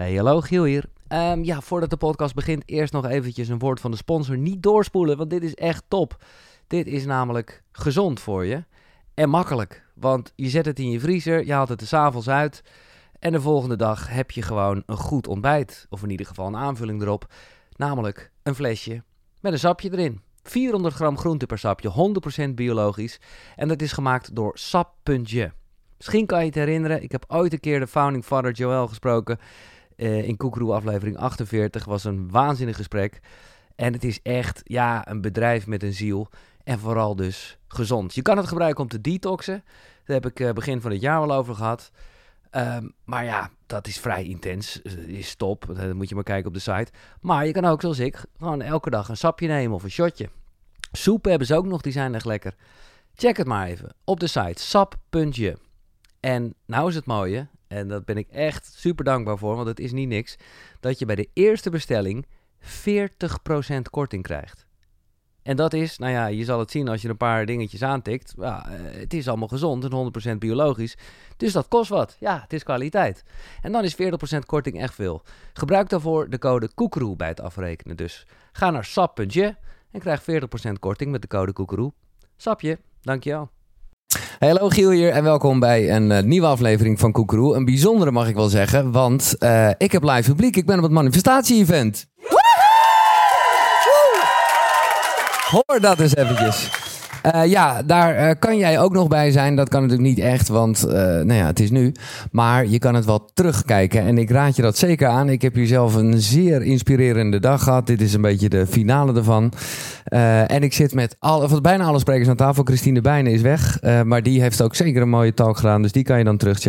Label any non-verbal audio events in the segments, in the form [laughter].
Hey, hallo Giel hier. Ehm, ja, voordat de podcast begint, eerst nog eventjes een woord van de sponsor. Niet doorspoelen, want dit is echt top. Dit is namelijk gezond voor je en makkelijk. Want je zet het in je vriezer, je haalt het er s'avonds uit... en de volgende dag heb je gewoon een goed ontbijt. Of in ieder geval een aanvulling erop. Namelijk een flesje met een sapje erin. 400 gram groente per sapje, 100% biologisch. En dat is gemaakt door Sap.je. Misschien kan je het herinneren, ik heb ooit een keer de founding father Joel gesproken... Uh, in Koekeroe aflevering 48 was een waanzinnig gesprek. En het is echt, ja, een bedrijf met een ziel. En vooral dus gezond. Je kan het gebruiken om te detoxen. Daar heb ik uh, begin van het jaar wel over gehad. Um, maar ja, dat is vrij intens. Dat is top. Dan moet je maar kijken op de site. Maar je kan ook, zoals ik, gewoon elke dag een sapje nemen of een shotje. Soepen hebben ze ook nog, die zijn echt lekker. Check het maar even op de site sap.je. En nou is het mooie, en dat ben ik echt super dankbaar voor, want het is niet niks, dat je bij de eerste bestelling 40% korting krijgt. En dat is, nou ja, je zal het zien als je een paar dingetjes aantikt. Ja, het is allemaal gezond en 100% biologisch. Dus dat kost wat. Ja, het is kwaliteit. En dan is 40% korting echt veel. Gebruik daarvoor de code koekeroe bij het afrekenen. Dus ga naar sap.je en krijg 40% korting met de code koekeroe. Sapje, dankjewel. Hallo Giel hier en welkom bij een uh, nieuwe aflevering van Koekeroe. Een bijzondere mag ik wel zeggen, want uh, ik heb live publiek. Ik ben op het manifestatie-event. Hoor dat eens eventjes. Uh, ja, daar uh, kan jij ook nog bij zijn. Dat kan natuurlijk niet echt, want uh, nou ja, het is nu. Maar je kan het wel terugkijken. En ik raad je dat zeker aan. Ik heb hier zelf een zeer inspirerende dag gehad. Dit is een beetje de finale ervan. en ik zit met al, of bijna alle sprekers aan tafel. Christine Bijnen is weg. maar die heeft ook zeker een mooie talk gedaan. Dus die kan je dan terug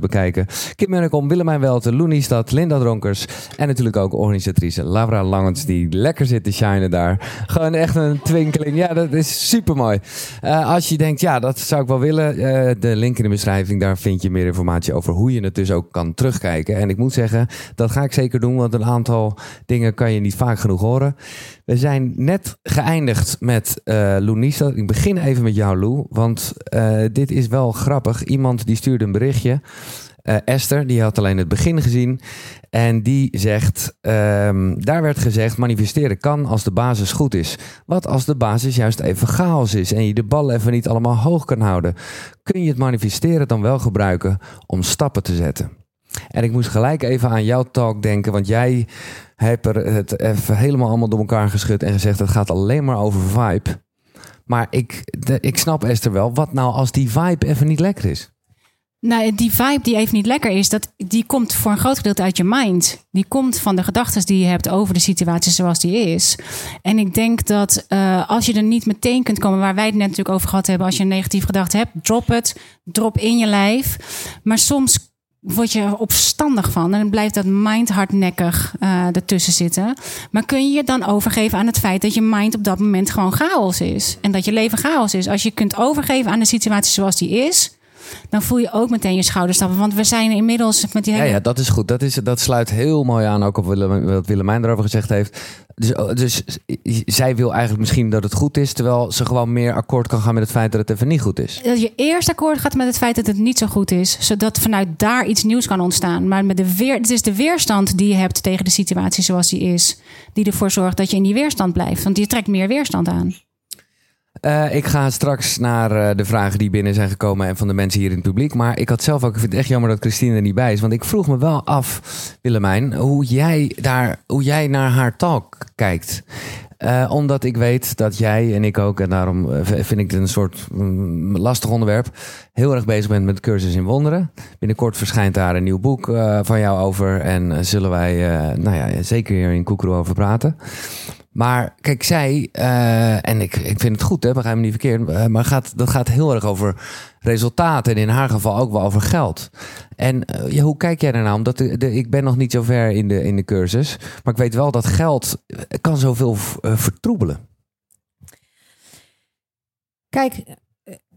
bekijken. Kim Mennekom, Willemijn Welten, Loenie Stad, Linda Dronkers. En natuurlijk ook organisatrice Laura Langens. Die lekker zit te shinen daar. Gewoon echt een twinkeling. Ja, dat is super mooi. Uh, als je denkt, ja, dat zou ik wel willen. Uh, de link in de beschrijving, daar vind je meer informatie over hoe je het dus ook kan terugkijken. En ik moet zeggen, dat ga ik zeker doen, want een aantal dingen kan je niet vaak genoeg horen. We zijn net geëindigd met uh, Lou Niester. Ik begin even met jou, Lou, want dit is wel grappig. Iemand die stuurde een berichtje. Uh, Esther, die had alleen het begin gezien. En die zegt, um, daar werd gezegd, manifesteren kan als de basis goed is. Wat als de basis juist even chaos is en je de bal even niet allemaal hoog kan houden? Kun je het manifesteren dan wel gebruiken om stappen te zetten? En ik moest gelijk even aan jouw talk denken, want jij hebt er het even helemaal allemaal door elkaar geschud en gezegd, het gaat alleen maar over vibe. Maar ik, ik snap Esther wel, wat nou als die vibe even niet lekker is? Nou, die vibe die even niet lekker is, dat, die komt voor een groot gedeelte uit je mind. Die komt van de gedachten die je hebt over de situatie zoals die is. En ik denk dat uh, als je er niet meteen kunt komen, waar wij het net natuurlijk over gehad hebben, als je een negatieve gedachte hebt, drop het, drop in je lijf. Maar soms word je opstandig van en dan blijft dat mind hardnekkig uh, ertussen zitten. Maar kun je je dan overgeven aan het feit dat je mind op dat moment gewoon chaos is en dat je leven chaos is? Als je kunt overgeven aan de situatie zoals die is dan voel je ook meteen je schouders stappen. Want we zijn inmiddels met die hele... Ja, ja dat is goed. Dat, is, dat sluit heel mooi aan ook op wat Willemijn erover gezegd heeft. Dus, oh, dus zij wil eigenlijk misschien dat het goed is, terwijl ze gewoon meer akkoord kan gaan met het feit dat het even niet goed is. Dat je eerst akkoord gaat met het feit dat het niet zo goed is, zodat vanuit daar iets nieuws kan ontstaan. Maar met de weer, het is de weerstand die je hebt tegen de situatie zoals die is, die ervoor zorgt dat je in die weerstand blijft. Want je trekt meer weerstand aan. Uh, ik ga straks naar uh, de vragen die binnen zijn gekomen en van de mensen hier in het publiek. Maar ik had zelf ook, ik vind het echt jammer dat Christine er niet bij is. Want ik vroeg me wel af, Willemijn, hoe jij, daar, hoe jij naar haar talk kijkt. Uh, omdat ik weet dat jij en ik ook, en daarom vind ik het een soort um, lastig onderwerp, heel erg bezig bent met cursus in wonderen. Binnenkort verschijnt daar een nieuw boek van jou over en zullen wij, nou ja, zeker hier in Koekero over praten. Maar kijk, zij, uh, en ik, ik vind het goed, hè, begrijp me niet verkeerd, uh, maar gaat, dat gaat heel erg over resultaten en in haar geval ook wel over geld. En ja, hoe kijk jij daarnaar? Omdat ik ben nog niet zo ver in de, in de cursus, maar ik weet wel dat geld kan zoveel vertroebelen. Kijk,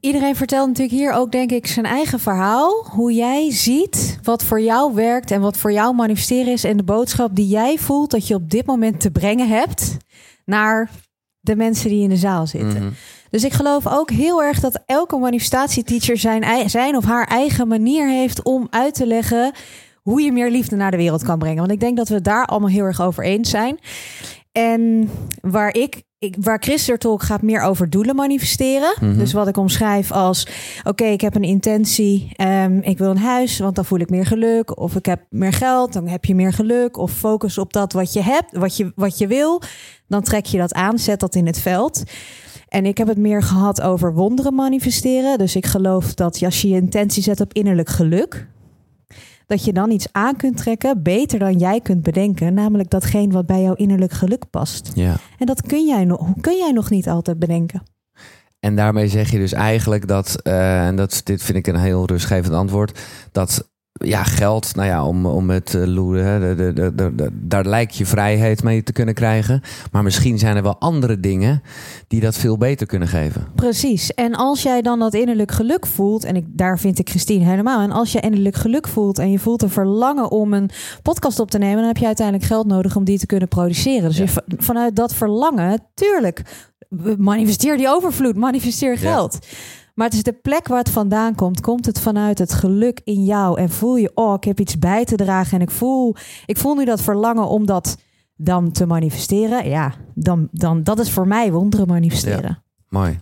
Iedereen vertelt natuurlijk hier ook, denk ik, zijn eigen verhaal. Hoe jij ziet wat voor jou werkt en wat voor jou manifesteren is. En de boodschap die jij voelt dat je op dit moment te brengen hebt naar de mensen die in de zaal zitten. Mm -hmm. Dus ik geloof ook heel erg dat elke manifestatieteacher zijn, zijn of haar eigen manier heeft om uit te leggen hoe je meer liefde naar de wereld kan brengen. Want ik denk dat we daar allemaal heel erg over eens zijn. En waar ik, ik waar Christer Talk gaat meer over doelen manifesteren. Mhm. Dus wat ik omschrijf als: oké, ik heb een intentie, ehm, ik wil een huis, want dan voel ik meer geluk. Of ik heb meer geld, dan heb je meer geluk. Of focus op dat wat je hebt, wat je, wat je wil. Dan trek je dat aan, zet dat in het veld. En ik heb het meer gehad over wonderen manifesteren. Dus ik geloof dat als je je intentie zet op innerlijk geluk, dat je dan iets aan kunt trekken beter dan jij kunt bedenken, namelijk datgene wat bij jouw innerlijk geluk past. Ja. En dat kun jij nog, kun jij nog niet altijd bedenken. En daarmee zeg je dus eigenlijk dat, eh, en dat, dit vind ik een heel rustgevend antwoord, dat ja, geld, nou ja, om, om het uh, loeren, hè, de, de, de, de- de- daar lijkt je vrijheid mee te kunnen krijgen. Maar misschien zijn er wel andere dingen die dat veel beter kunnen geven. Precies. En als jij dan dat innerlijk geluk voelt, en ik, daar vind ik Christine helemaal. En als je innerlijk geluk voelt en je voelt een verlangen om een podcast op te nemen, dan heb je uiteindelijk geld nodig om die te kunnen produceren. Dus Ja. je, va- vanuit dat verlangen, tuurlijk, manifesteer die overvloed, manifesteer Ja. Maar het is de plek waar het vandaan komt. Komt het vanuit het geluk in jou en voel je, oh, ik heb iets bij te dragen en ik voel, ik voel nu dat verlangen om dat dan te manifesteren. Ja, dan, dan dat is voor mij wonderen manifesteren. Mooi.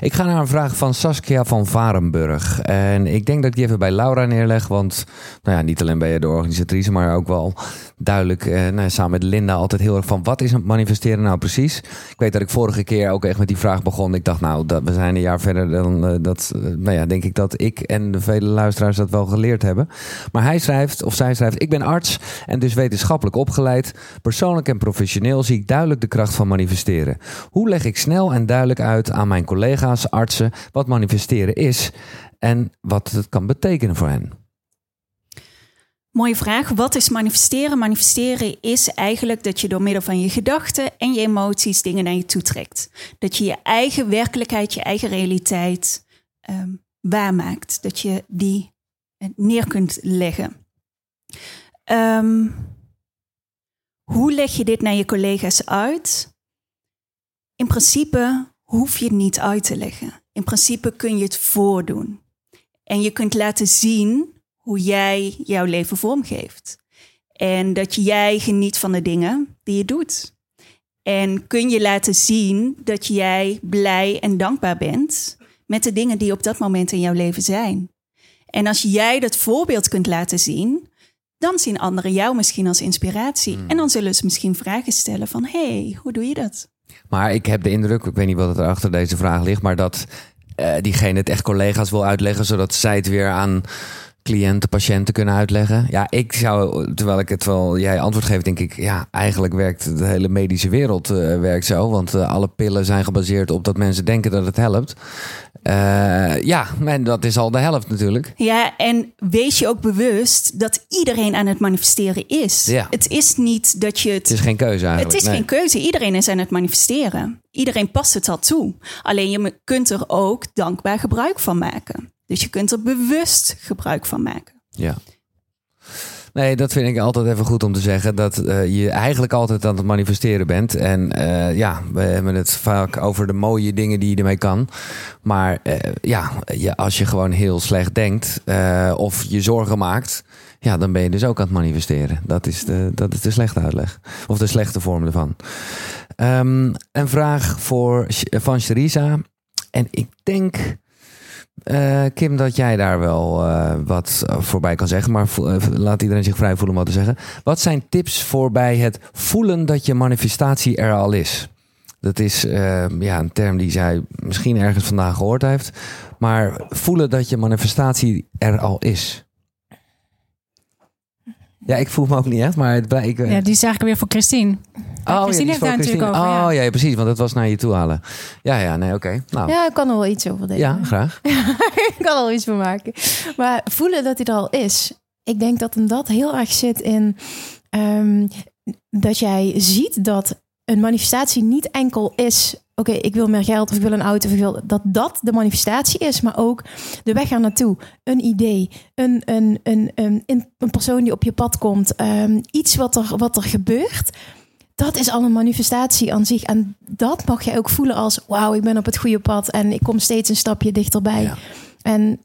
Ik ga naar een vraag van Saskia van Varenburg. En ik denk dat ik die even bij Laura neerleg. Want nou ja, niet alleen ben je de organisatrice, maar ook wel duidelijk eh, nou samen met Linda altijd heel erg van wat is het manifesteren nou precies? Ik weet dat ik vorige keer ook echt met die vraag begon. Ik dacht nou, dat, we zijn een jaar verder dan eh, dat. eh, nou ja, denk ik dat ik en de vele luisteraars dat wel geleerd hebben. Maar hij schrijft, of zij schrijft, ik ben arts en dus wetenschappelijk opgeleid. Persoonlijk en professioneel zie ik duidelijk de kracht van manifesteren. Hoe leg ik snel en duidelijk uit aan mijn collega's, artsen, wat manifesteren is en wat het kan betekenen voor hen? Mooie vraag. Wat is manifesteren? Manifesteren is eigenlijk dat je door middel van je gedachten en je emoties dingen naar je toe trekt. Dat je je eigen werkelijkheid, je eigen realiteit ehm, waarmaakt. Dat je die eh, neer kunt leggen. Ehm, hoe leg je dit naar je collega's uit? In principe hoef je het niet uit te leggen. In principe kun je het voordoen. En je kunt laten zien hoe jij jouw leven vormgeeft. En dat jij geniet van de dingen die je doet. En kun je laten zien dat jij blij en dankbaar bent met de dingen die op dat moment in jouw leven zijn. En als jij dat voorbeeld kunt laten zien, dan zien anderen jou misschien als inspiratie. En dan zullen ze misschien vragen stellen van, hey, hoe doe je dat? Maar ik heb de indruk, ik weet niet wat er achter deze vraag ligt, maar dat eh, diegene het echt collega's wil uitleggen, zodat zij het weer aan cliënten, patiënten kunnen uitleggen. Ja, ik zou, terwijl ik het wel jij antwoord geeft, denk ik, ja, eigenlijk werkt de hele medische wereld eh, werkt zo, want eh, alle pillen zijn gebaseerd op dat mensen denken dat het helpt. Eh, ja, en dat is al de helft natuurlijk. Ja, en wees je ook bewust dat iedereen aan het manifesteren is. Ja. Het is niet dat je het. Het is geen keuze eigenlijk. Het is Nee. geen keuze. Iedereen is aan het manifesteren. Iedereen past het al toe. Alleen je kunt er ook dankbaar gebruik van maken. Dus je kunt er bewust gebruik van maken. Ja. Nee, dat vind ik altijd even goed om te zeggen. Dat eh, je eigenlijk altijd aan het manifesteren bent. En eh, ja, we hebben het vaak over de mooie dingen die je ermee kan. Maar eh, ja, je, als je gewoon heel slecht denkt of je zorgen maakt. Ja, dan ben je dus ook aan het manifesteren. Dat is de, dat is de slechte uitleg. Of de slechte vorm ervan. Ehm, een vraag voor, van Sherisa. En ik denk eh, Kim, dat jij daar wel eh, wat eh, voorbij kan zeggen. Maar laat iedereen zich vrij voelen om wat te zeggen. Wat zijn tips voor bij het voelen dat je manifestatie er al is? Dat is eh, ja, een term die zij misschien ergens vandaag gehoord heeft. Maar voelen dat je manifestatie er al is. Ja, ik voel me ook niet echt, maar het blijkt. Ja, die is eigenlijk weer voor Christine. oh, Christine is heeft voor daar natuurlijk over, ja. Oh ja, precies, want dat was naar je toe halen. Ja, ja, nee, oké. Nou, ja, Ja, ik kan er wel iets over delen. graag. [laughs] ik kan er wel iets van maken. Maar voelen dat hij er al is. Ik denk dat hem dat heel erg zit in ehm, dat jij ziet dat een manifestatie niet enkel is. Oké, ik wil meer geld of ik wil een auto. Of ik wil, dat dat de manifestatie is, maar ook de weg er naartoe. Een idee, een, een, een, een, een persoon die op je pad komt. ehm, iets wat er, wat er gebeurt. Dat is al een manifestatie aan zich. En dat mag jij ook voelen als... wauw, ik ben op het goede pad... en ik kom steeds een stapje dichterbij. Ja. En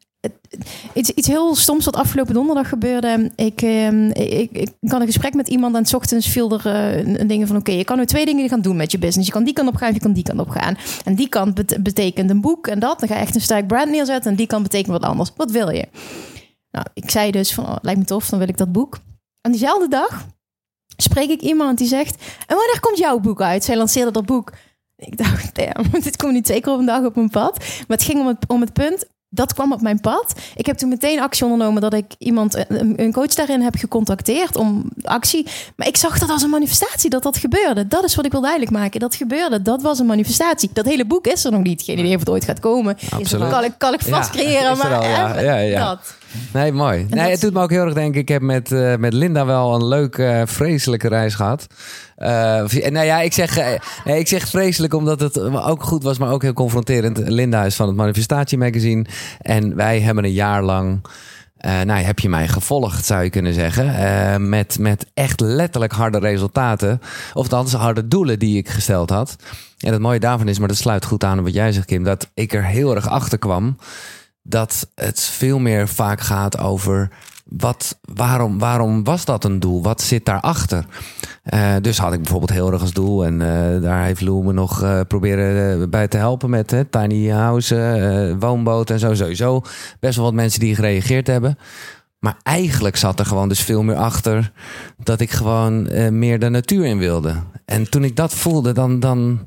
iets, heel stoms wat afgelopen donderdag gebeurde. Ik, ehm, ik, ik, had een gesprek met iemand en s ochtends viel er eh, een, dingen van... oké, je kan nu twee dingen gaan doen met je business. Je kan die kant op gaan, je kan die kant op gaan. En die kant bet- betekent een boek en dat. Dan ga je echt een sterk brand neerzetten. En die kant betekent wat anders. Wat wil je? Nou, ik zei dus van, oh, lijkt me tof, dan wil ik dat boek. En diezelfde dag spreek ik iemand die zegt... en wanneer komt jouw boek uit? Zij lanceerde dat boek. Ik dacht, [laughs] damn, [laughs] dit komt niet twee keer op een dag op mijn pad. Maar het ging om het, om het punt, dat kwam op mijn pad. Ik heb toen meteen actie ondernomen dat ik iemand, een, een coach daarin heb gecontacteerd om actie. Maar ik zag dat als een manifestatie, dat dat gebeurde. Dat is wat ik wil duidelijk maken. Dat gebeurde, dat was een manifestatie. Dat hele boek is er nog niet. Geen idee of het ooit gaat komen. Absoluut. Kan ik, kan ik vast creëren, maar al, Ja, ja. dat. Nee, mooi. Nee, dat- het doet me ook heel erg denken. Ik heb met, eh, met Linda wel een leuke, eh, vreselijke reis gehad. Eh, of- nou ja, ik zeg, nee, ik zeg vreselijk omdat het ook goed was, maar ook heel confronterend. Linda is van het Manifestatie Magazine. En wij hebben een jaar lang. eh, nou, heb je mij gevolgd, zou je kunnen zeggen. met, met echt letterlijk harde resultaten. Of althans, harde doelen die ik gesteld had. En het mooie daarvan is, maar dat sluit goed aan op wat jij zegt, Kim, dat ik er heel erg achter kwam dat het veel meer vaak gaat over wat, waarom, waarom was dat een doel? Wat zit daarachter? Eh dus had ik bijvoorbeeld heel erg als doel. En eh, daar heeft Lou me nog eh, proberen bij te helpen met tiny houses, eh woonboten en zo. Sowieso best wel wat mensen die gereageerd hebben. Maar eigenlijk zat er gewoon dus veel meer achter dat ik gewoon meer de natuur in wilde. En toen ik dat voelde, dan, dan,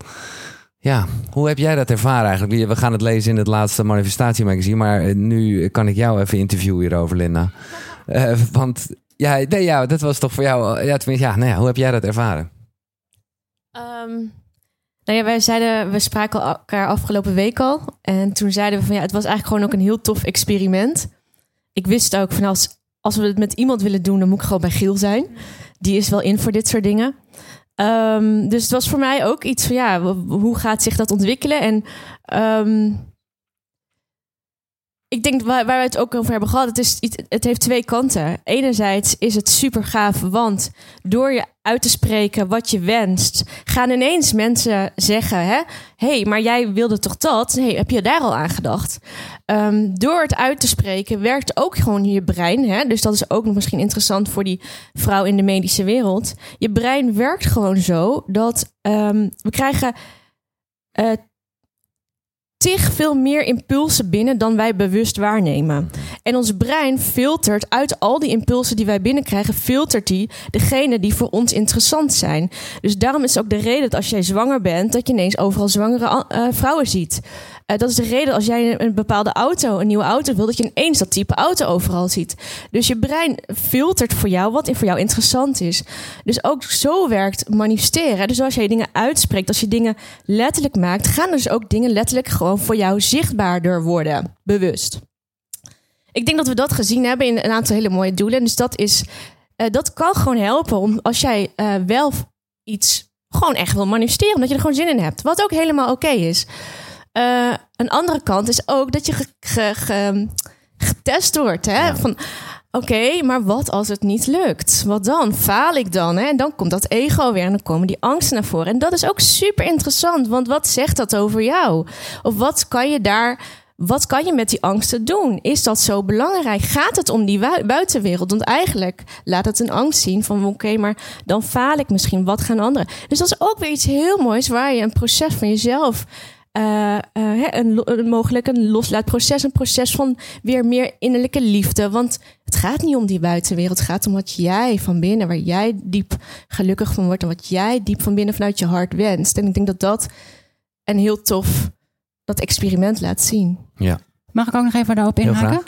ja, hoe heb jij dat ervaren eigenlijk? We gaan het lezen in het laatste manifestatiemagazine, maar eh, nu kan ik jou even interviewen hierover, Linda. [laughs] Eh, want ja, nee, ja, dat was toch voor jou, eh, ja, tenminste, ja, nou ja, hoe heb jij dat ervaren? Ehm, nou ja, wij zeiden, we spraken elkaar afgelopen week al. En toen zeiden we van ja, het was eigenlijk gewoon ook een heel tof experiment. Ik wist ook van als, als we het met iemand willen doen, dan moet ik gewoon bij Giel zijn. Die is wel in voor dit soort dingen. Ehm, dus het was voor mij ook iets van ja, hoe gaat zich dat ontwikkelen? En ehm, ik denk waar, waar we het ook over hebben gehad, het, is, het heeft twee kanten. Enerzijds is het super gaaf, want door je uit te spreken wat je wenst, gaan ineens mensen zeggen: hè, hey, maar jij wilde toch dat? Hey, heb je daar al aan gedacht? Ehm, door het uit te spreken werkt ook gewoon je brein. Hè? Dus dat is ook nog misschien interessant voor die vrouw in de medische wereld. Je brein werkt gewoon zo dat ehm, we krijgen. eh tig veel meer impulsen binnen dan wij bewust waarnemen. En ons brein filtert uit al die impulsen die wij binnenkrijgen, filtert die degene die voor ons interessant zijn. Dus daarom is ook de reden dat als jij zwanger bent, dat je ineens overal zwangere eh, vrouwen ziet. Eh, dat is de reden als jij een, bepaalde auto, een nieuwe auto wil, dat je ineens dat type auto overal ziet. Dus je brein filtert voor jou wat voor jou interessant is. Dus ook zo werkt manifesteren. Dus als jij dingen uitspreekt, als je dingen letterlijk maakt, gaan dus ook dingen letterlijk gewoon voor jou zichtbaarder worden, bewust. Ik denk dat we dat gezien hebben in een aantal hele mooie doelen. Dus dat is, eh, dat kan gewoon helpen om als jij eh, wel iets gewoon echt wil manifesteren, omdat je er gewoon zin in hebt, wat ook helemaal oké is. Eh, een andere kant is ook dat je ge- ge- ge- getest wordt. Hè? Van, oké, maar wat als het niet lukt? Wat dan? Faal ik dan? Hè? En dan komt dat ego weer en dan komen die angsten naar voren. En dat is ook super interessant, want wat zegt dat over jou? Of wat kan je daar... Wat kan je met die angsten doen? Is dat zo belangrijk? Gaat het om die bui- buitenwereld? Want eigenlijk laat het een angst zien van oké, maar dan faal ik misschien. Wat gaan anderen? Dus dat is ook weer iets heel moois waar je een proces van jezelf eh, eh, een, mogelijk een loslaatproces, een proces van weer meer innerlijke liefde. Want het gaat niet om die buitenwereld, het gaat om wat jij van binnen, waar jij diep gelukkig van wordt en wat jij diep van binnen vanuit je hart wenst. En ik denk dat dat een heel tof dat experiment laat zien. Mag ik ook nog even daarop inhaken?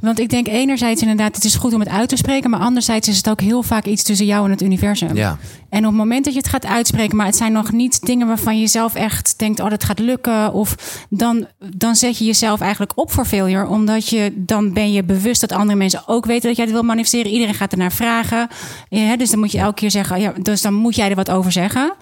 Want ik denk enerzijds inderdaad, het is goed om het uit te spreken. Maar anderzijds is het ook heel vaak iets tussen jou en het universum. Ja, En op het moment dat je het gaat uitspreken, maar het zijn nog niet dingen waarvan je zelf echt denkt, oh, dat gaat lukken. Of dan, dan zet je jezelf eigenlijk op voor failure. Omdat je, dan ben je bewust dat andere mensen ook weten dat jij het wil manifesteren. Iedereen gaat ernaar vragen. Ja, dus dan moet je elke keer zeggen, ja, dus dan moet jij er wat over zeggen.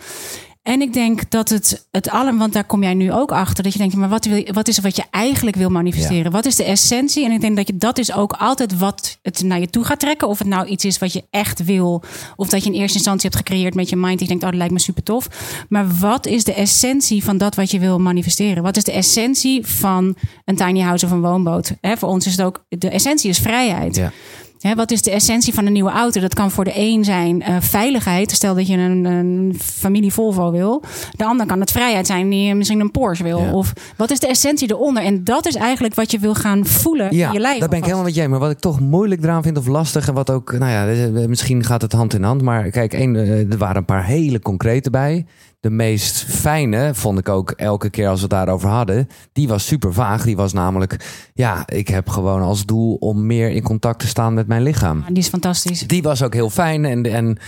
En ik denk dat het, het allem, want daar kom jij nu ook achter, dat je denkt, maar wat, wil wat is er wat je eigenlijk wil manifesteren? Wat is de essentie? En ik denk dat je dat is ook altijd wat het naar je toe gaat trekken. Of het nou iets is wat je echt wil, of dat je in eerste instantie hebt gecreëerd met je mind. Die denkt, oh, dat lijkt me super tof. Maar wat is de essentie van dat wat je wil manifesteren? Wat is de essentie van een tiny house of een woonboot? Hè, voor ons is het ook, de essentie is vrijheid. Ja. Hè, wat is de essentie van een nieuwe auto? Dat kan voor de een zijn eh, veiligheid. Stel dat je een, een familie Volvo wil. De ander kan het vrijheid zijn die misschien een Porsche wil. Ja. Of wat is de essentie eronder? En dat is eigenlijk wat je wil gaan voelen Ja, in je lijf. dat ben ik helemaal met jij. Maar wat ik toch moeilijk eraan vind of lastig... en wat ook, nou ja, eh, misschien gaat het hand in hand. Maar kijk, één, eh, er waren een paar hele concrete bij. De meest fijne vond ik ook elke keer als we het daarover hadden. Die was super vaag. Die was namelijk... Ja, ik heb gewoon als doel om meer in contact te staan met mijn lichaam. Die is fantastisch. Die was ook heel fijn. En, en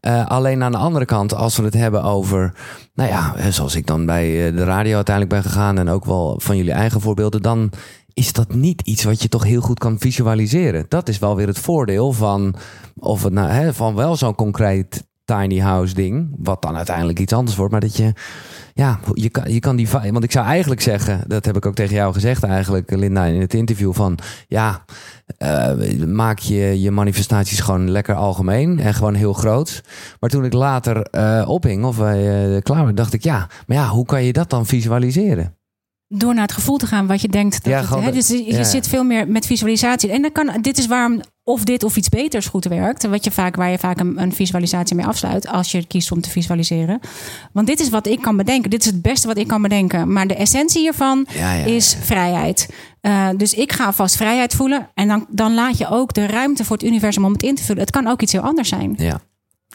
eh, alleen aan de andere kant, als we het hebben over, nou ja, eh, zoals ik dan bij eh, de radio uiteindelijk ben gegaan en ook wel van jullie eigen voorbeelden, dan is dat niet iets wat je toch heel goed kan visualiseren. Dat is wel weer het voordeel van, of het nou, hè, van wel zo'n concreet tiny house ding, wat dan uiteindelijk iets anders wordt, maar dat je, ja, je kan, je kan die, want ik zou eigenlijk zeggen, dat heb ik ook tegen jou gezegd eigenlijk, Linda, in het interview van, ja, eh, maak je je manifestaties gewoon lekker algemeen en gewoon heel groot. Maar toen ik later eh, ophing of eh, klaar dacht ik ja, maar ja, hoe kan je dat dan visualiseren? Door naar het gevoel te gaan wat je denkt. Dat Ja, het, dus je ja, zit veel meer met visualisatie. En dan kan, dit is waarom of dit of iets beters goed werkt. Wat je vaak, waar je vaak een, een visualisatie mee afsluit. Als je kiest om te visualiseren. Want dit is wat ik kan bedenken. Dit is het beste wat ik kan bedenken. Maar de essentie hiervan Ja, is vrijheid. Eh, dus ik ga vast vrijheid voelen. En dan, dan laat je ook de ruimte voor het universum om het in te vullen. Het kan ook iets heel anders zijn. Ja,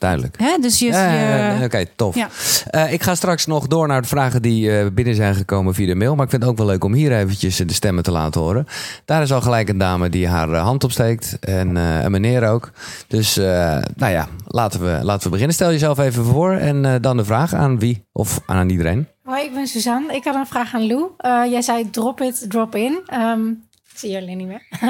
duidelijk. Hè? Dus je, Oké, tof. Ja. Eh, ik ga straks nog door naar de vragen die eh, binnen zijn gekomen via de mail. Maar ik vind het ook wel leuk om hier eventjes de stemmen te laten horen. Daar is al gelijk een dame die haar eh, hand opsteekt. En eh, een meneer ook. Dus eh, nou ja, laten we, laten we beginnen. Stel jezelf even voor en eh, dan de vraag aan wie of aan iedereen. Hoi, ik ben Suzanne. Ik had een vraag aan Lou. Eh, jij zei drop it, drop in. Ehm, ik zie jullie niet meer. [laughs]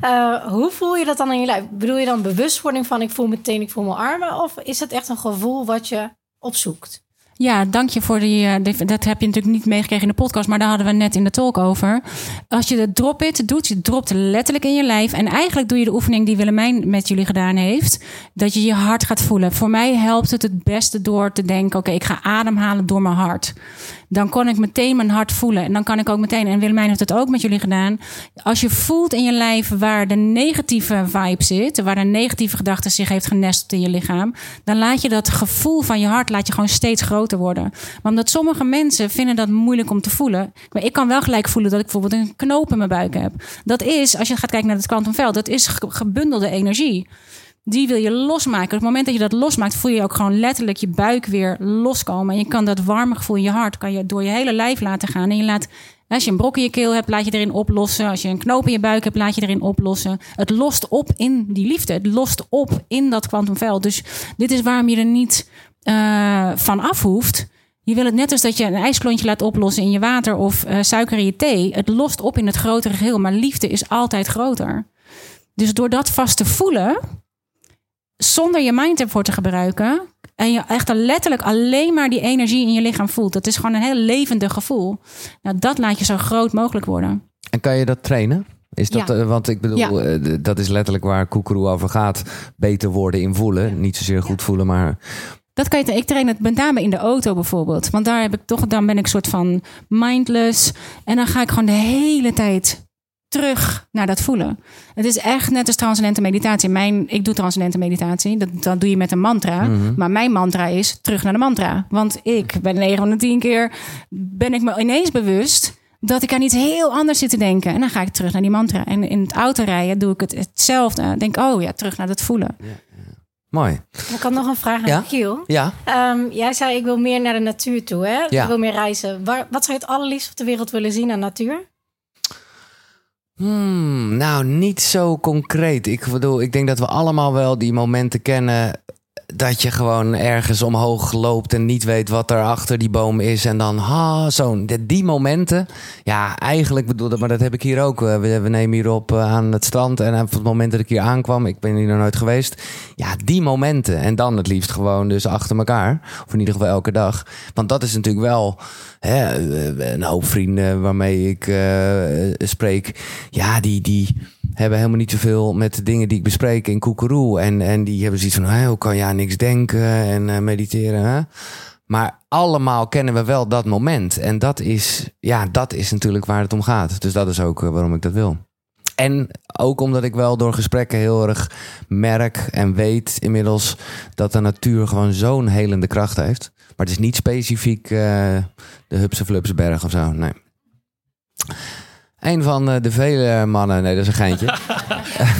Eh, hoe voel je dat dan in je lijf? Bedoel je dan bewustwording van ik voel mijn teen, ik voel mijn armen? Of is het echt een gevoel wat je opzoekt? Ja, dank je voor die. eh, die- Dat heb je natuurlijk niet meegekregen in de podcast, maar daar hadden we net in de talk over. Als je de drop it doet, je dropt letterlijk in je lijf. En eigenlijk doe je de oefening die Willemijn met jullie gedaan heeft. Dat je je hart gaat voelen. Voor mij helpt het het beste door te denken: oké, ik ga ademhalen door mijn hart. Dan kan ik meteen mijn hart voelen. En dan kan ik ook meteen, en Willemijn heeft het ook met jullie gedaan. Als je voelt in je lijf waar de negatieve vibe zit, waar de negatieve gedachte zich heeft genesteld in je lichaam, dan laat je dat gevoel van je hart laat je gewoon steeds groter worden. Maar omdat sommige mensen vinden dat moeilijk om te voelen. Maar ik kan wel gelijk voelen dat ik bijvoorbeeld een knoop in mijn buik heb. Dat is, als je gaat kijken naar het kwantumveld, dat is ge- gebundelde energie. Die wil je losmaken. Op het moment dat je dat losmaakt, voel je ook gewoon letterlijk je buik weer loskomen. En je kan dat warme gevoel in je hart kan je door je hele lijf laten gaan. En je laat, als je een brok in je keel hebt, laat je erin oplossen. Als je een knoop in je buik hebt, laat je erin oplossen. Het lost op in die liefde. Het lost op in dat kwantumveld. Dus dit is waarom je er niet eh, van af hoeft. Je wil het net als dat je een ijsklontje laat oplossen in je water of eh, suiker in je thee. Het lost op in het grotere geheel, maar liefde is altijd groter. Dus door dat vast te voelen, zonder je mind ervoor te gebruiken. En je echt letterlijk alleen maar die energie in je lichaam voelt. Dat is gewoon een heel levendig gevoel. Nou, dat laat je zo groot mogelijk worden. En kan je dat trainen? Is dat, Ja. eh, want ik bedoel, Ja. eh, dat is letterlijk waar Koekeroe over gaat. Beter worden in voelen. Niet zozeer goed voelen, maar Dat kan je, ik train het met name in de auto bijvoorbeeld. Want daar heb ik toch, dan ben ik soort van mindless. En dan ga ik gewoon de hele tijd terug naar dat voelen. Het is echt net als transcendente meditatie. Mijn, ik doe transcendente meditatie. Dat, dat doe je met een mantra. Maar mijn mantra is terug naar de mantra. Want ik ben 9 van de 10 keer ben ik me ineens bewust dat ik aan iets heel anders zit te denken. En dan ga ik terug naar die mantra. En in het autorijden doe ik het hetzelfde. Denk, oh ja, terug naar dat voelen. mooi. Ik had nog een vraag aan Ja? Giel. Ja, Ehm, jij zei ik wil meer naar de natuur toe, hè? Ja. Ik wil meer reizen. Waar, wat zou je het allerliefst op de wereld willen zien aan natuur? Hmm, nou, niet zo concreet. Ik bedoel, ik denk dat we allemaal wel die momenten kennen dat je gewoon ergens omhoog loopt en niet weet wat er achter die boom is. En dan, ha, zo'n, die, momenten. Ja, eigenlijk bedoel dat, maar dat heb ik hier ook. Eh, We, we nemen hier op eh, aan het strand. En op het moment dat ik hier aankwam, ik ben hier nog nooit geweest. Ja, die momenten. En dan het liefst gewoon dus achter elkaar. Of in ieder geval elke dag. Want dat is natuurlijk wel hè, eh, een hoop vrienden waarmee ik eh, spreek. Ja, die, die hebben helemaal niet zoveel met de dingen die ik bespreek in Koekeroe. En, en die hebben zoiets van, hè, hoe kan je niks denken en eh, mediteren. Hè? Maar allemaal kennen we wel dat moment. En dat is, ja, dat is natuurlijk waar het om gaat. Dus dat is ook eh, waarom ik dat wil. En ook omdat ik wel door gesprekken heel erg merk en weet inmiddels dat de natuur gewoon zo'n helende kracht heeft. Maar het is niet specifiek eh, de Hupse Flupsberg of zo. Nee. Een van eh, de vele mannen, nee, dat is een geintje. [laughs]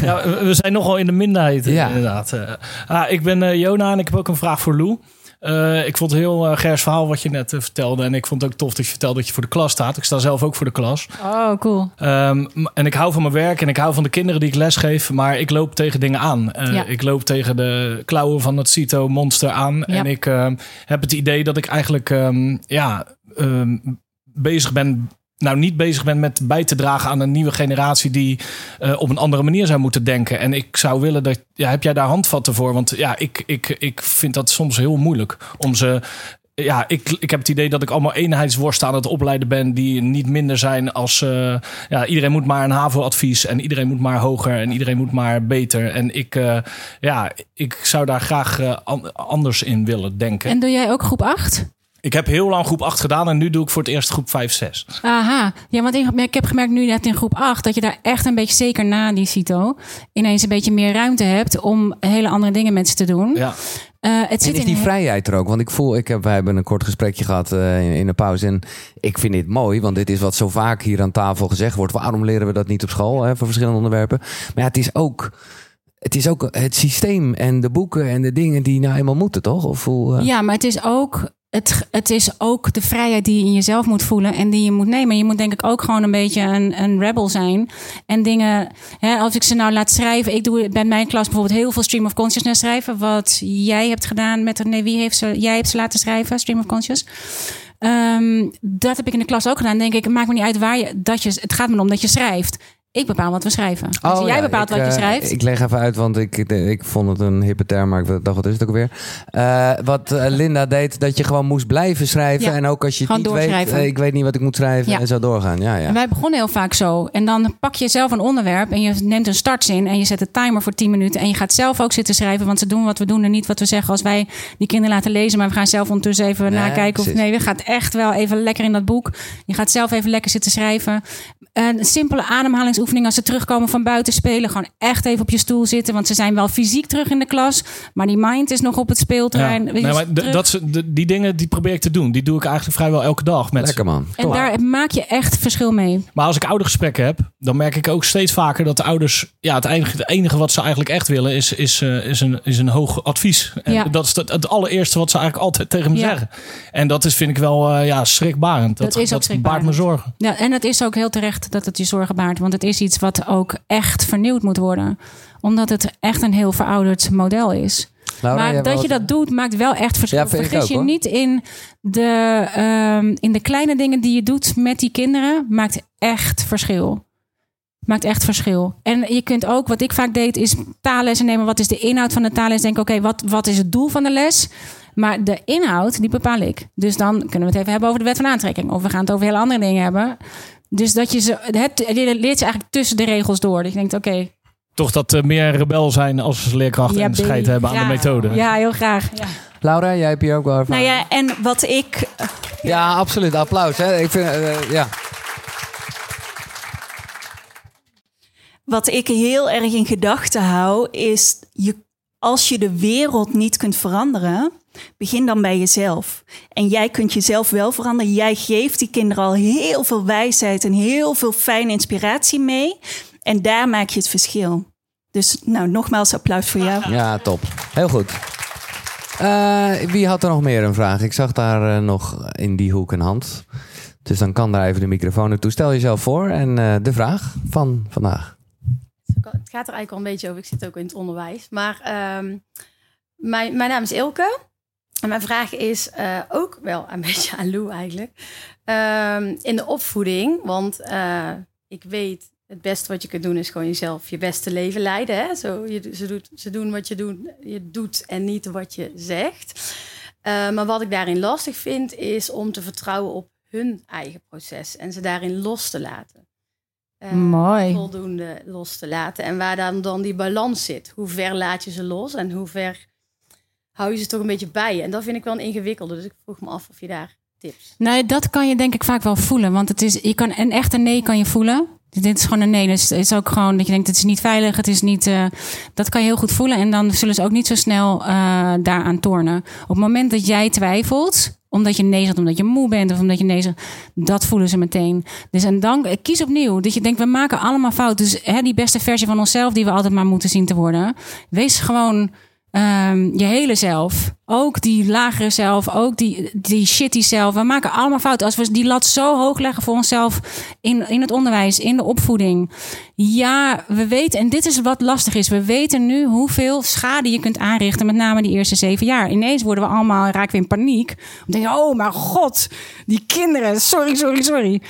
Ja, we zijn nogal in de minderheid, Ja. inderdaad. Eh, ah, ik ben eh, Jona en ik heb ook een vraag voor Lou. Eh, ik vond het heel uh, gers verhaal wat je net vertelde. En ik vond het ook tof dat je vertelde dat je voor de klas staat. Ik sta zelf ook voor de klas. Oh, cool. Ehm, en ik hou van mijn werk en ik hou van de kinderen die ik lesgeef. Maar ik loop tegen dingen aan. Eh, Ja. Ik loop tegen de klauwen van het CITO-monster aan. Ja. En ik ehm, heb het idee dat ik eigenlijk ehm, ja, ehm, bezig ben... Nou, niet bezig ben met bij te dragen aan een nieuwe generatie die eh, op een andere manier zou moeten denken. En ik zou willen dat. Ja, heb jij daar handvatten voor? Want ja, ik, ik, ik vind dat soms heel moeilijk om ze ja, ik, ik heb het idee dat ik allemaal eenheidsworsten aan het opleiden ben die niet minder zijn als eh, ja, iedereen moet maar een HAVO-advies en iedereen moet maar hoger en iedereen moet maar beter. En ik, eh, ja, ik zou daar graag an- anders in willen denken. En doe jij ook groep 8? Ik heb heel lang groep 8 gedaan en nu doe ik voor het eerst groep 5, 6. Aha, ja, want ik, ik heb gemerkt nu net in groep 8 dat je daar echt een beetje, zeker na die CITO, ineens een beetje meer ruimte hebt om hele andere dingen met ze te doen. Ja. Eh, het En zit is in die vrijheid er ook? Want ik voel, ik heb, wij hebben een kort gesprekje gehad eh, in, in de pauze. En ik vind dit mooi, want dit is wat zo vaak hier aan tafel gezegd wordt. Waarom leren we dat niet op school hè, voor verschillende onderwerpen? Maar ja, het is ook. Het is ook het systeem en de boeken en de dingen die nou eenmaal moeten, toch? Of hoe, eh? Ja, maar het is ook. Het, is ook de vrijheid die je in jezelf moet voelen en die je moet nemen. Je moet denk ik ook gewoon een beetje een, een rebel zijn. En dingen, hè, als ik ze nou laat schrijven. Ik doe bij mijn klas bijvoorbeeld heel veel stream of consciousness schrijven. Wat jij hebt gedaan met, nee, wie heeft ze, jij hebt ze laten schrijven, stream of conscious. Ehm, dat heb ik in de klas ook gedaan. Denk ik, het maakt me niet uit waar je, dat je, het gaat me om dat je schrijft. Ik bepaal wat we schrijven. Dus Oh, jij ja, bepaalt ik, wat je eh, schrijft. Ik leg even uit, want ik, ik vond het een hippe term, maar ik dacht, wat is het ook weer? Eh, wat eh, Linda deed, dat je gewoon moest blijven schrijven. Ja, en ook als je het niet weet, ik weet niet wat ik moet schrijven. Ja. En zo doorgaan. Ja, ja. En wij begonnen heel vaak zo. En dan pak je zelf een onderwerp en je neemt een startzin en je zet een timer voor 10 minuten. En je gaat zelf ook zitten schrijven, want ze doen wat we doen en niet wat we zeggen als wij die kinderen laten lezen. Maar we gaan zelf ondertussen even Nee, nakijken. Of nee, we gaat echt wel even lekker in dat boek. Je gaat zelf even lekker zitten schrijven. Een simpele ademhalingsoefening als ze terugkomen van buiten spelen. Gewoon echt even op je stoel zitten, want ze zijn wel fysiek terug in de klas. Maar die mind is nog op het Ja. speelterrein. Nee, maar d- Terug. dat, die dingen die probeer ik te doen. Die doe ik eigenlijk vrijwel elke dag. Met Lekker man. en daar maak je echt verschil mee. Maar als ik oudergesprekken heb, dan merk ik ook steeds vaker dat de ouders, ja, het enige, het enige wat ze eigenlijk echt willen is, is, eh, is, een, is een hoog advies. En Ja. dat is het, het allereerste wat ze eigenlijk altijd tegen me Ja. zeggen. En dat is, vind ik wel eh, ja, schrikbarend. Dat, Dat is ook dat baart me zorgen. Ja, en het is ook heel terecht dat het je zorgen baart. Want het is iets wat ook echt vernieuwd moet worden. Omdat het echt een heel verouderd model is. Laura, jij maar dat je dat doet, maakt wel echt verschil. Ja, Vergis ook, je hoor. niet in de, ehm, in de kleine dingen die je doet met die kinderen. Maakt echt verschil. Maakt echt verschil. En je kunt ook, wat ik vaak deed, is taallessen nemen. Wat is de inhoud van de taalles? Denk, oké, wat, wat is het doel van de les? Maar de inhoud, die bepaal ik. Dus dan kunnen we het even hebben over de wet van aantrekking. Of we gaan het over hele andere dingen hebben. Dus dat je ze, het, je leert ze eigenlijk tussen de regels door. Dat je denkt, oké, Toch dat eh, meer rebel zijn als leerkracht en scheid hebben aan de methode. Ja, heel graag. Ja. Laura, jij hebt hier ook wel Nou ervaring. ja, en wat ik Ja, absoluut. Applaus. Hè. Ik vind, eh, ja. Wat ik heel erg in gedachten hou, is je, als je de wereld niet kunt veranderen, begin dan bij jezelf. En jij kunt jezelf wel veranderen. Jij geeft die kinderen al heel veel wijsheid en heel veel fijne inspiratie mee. En daar maak je het verschil. Dus nou, nogmaals applaus voor jou. ja, top. Heel goed. Eh, wie had er nog meer een vraag? Ik zag daar eh, nog in die hoek een hand. Dus dan kan daar even de microfoon naartoe. Stel jezelf voor en eh, de vraag van vandaag. Het gaat er eigenlijk al een beetje over. Ik zit ook in het onderwijs. Maar ehm, mijn, mijn naam is Ilke. En mijn vraag is eh, ook wel een [laughs] beetje aan Lou eigenlijk. Ehm, in de opvoeding, want eh, ik weet het beste wat je kunt doen is gewoon jezelf je beste leven leiden. Hè? Zo, je, ze, doet, ze doen wat je, doen, je doet en niet wat je zegt. Uh, maar wat ik daarin lastig vind, is om te vertrouwen op hun eigen proces en ze daarin los te laten. Uh, Mooi. Voldoende los te laten. En waar dan, dan die balans zit. Hoe ver laat je ze los en hoe ver hou je ze toch een beetje bij? En dat vind ik wel een ingewikkelde. Dus ik vroeg me af of je daar tips. Nee, dat kan je denk ik vaak wel voelen. Want het is, je kan, een echte nee kan je voelen. Dit is gewoon een nee. Dus het is ook gewoon dat je denkt: het is niet veilig. Het is niet. Uh, dat kan je heel goed voelen. En dan zullen ze ook niet zo snel uh, daaraan tornen. Op het moment dat jij twijfelt, omdat je nee zegt, omdat je moe bent of omdat je nee zegt, dat voelen ze meteen. Dus en dan kies opnieuw. Dat je denkt: we maken allemaal fouten. Dus hè, die beste versie van onszelf, die we altijd maar moeten zien te worden. Wees gewoon. Um, je hele zelf. Ook die lagere zelf. Ook die, die shitty zelf. We maken allemaal fouten. Als we die lat zo hoog leggen voor onszelf. In, in het onderwijs, in de opvoeding. Ja, we weten. En dit is wat lastig is. We weten nu hoeveel schade je kunt aanrichten. Met name die eerste zeven jaar. Ineens worden we allemaal. raken we in paniek. Om te oh mijn god. Die kinderen. Sorry, sorry, sorry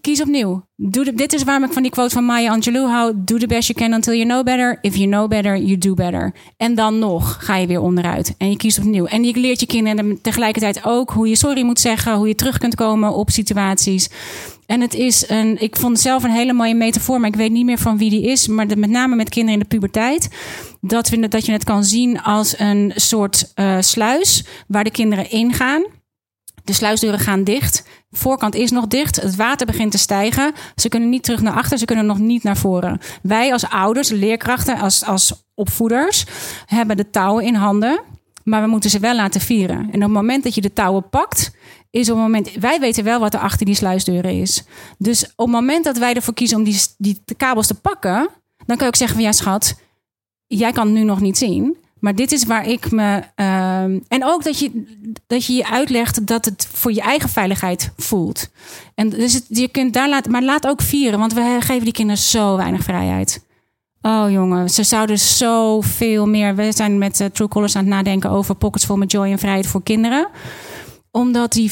kies opnieuw. Doe dit is waarom ik van die quote van Maya Angelou hou. Do the best you can until you know better. If you know better, you do better. En dan nog ga je weer onderuit. En je kiest opnieuw. En je leert je kinderen tegelijkertijd ook hoe je sorry moet zeggen. Hoe je terug kunt komen op situaties. En het is een, ik vond het zelf een hele mooie metafoor, maar ik weet niet meer van wie die is. Maar met name met kinderen in de puberteit. Dat, dat je het kan zien als een soort uh, sluis waar de kinderen ingaan. De sluisdeuren gaan dicht. Voorkant is nog dicht. Het water begint te stijgen. Ze kunnen niet terug naar achter. Ze kunnen nog niet naar voren. Wij als ouders, leerkrachten, als, als opvoeders hebben de touwen in handen. Maar we moeten ze wel laten vieren. En op het moment dat je de touwen pakt, is op het moment. Wij weten wel wat er achter die sluisdeuren is. Dus op het moment dat wij ervoor kiezen om die, die kabels te pakken, dan kan ook zeggen van ja, schat, jij kan het nu nog niet zien. Maar dit is waar ik me. Uh, en ook dat je, dat je je uitlegt dat het voor je eigen veiligheid voelt. En dus je kunt daar laten. Maar laat ook vieren, want we geven die kinderen zo weinig vrijheid. Oh jongen, ze zouden zoveel meer. We zijn met uh, True Colors aan het nadenken over pockets vol met joy en vrijheid voor kinderen. Omdat die,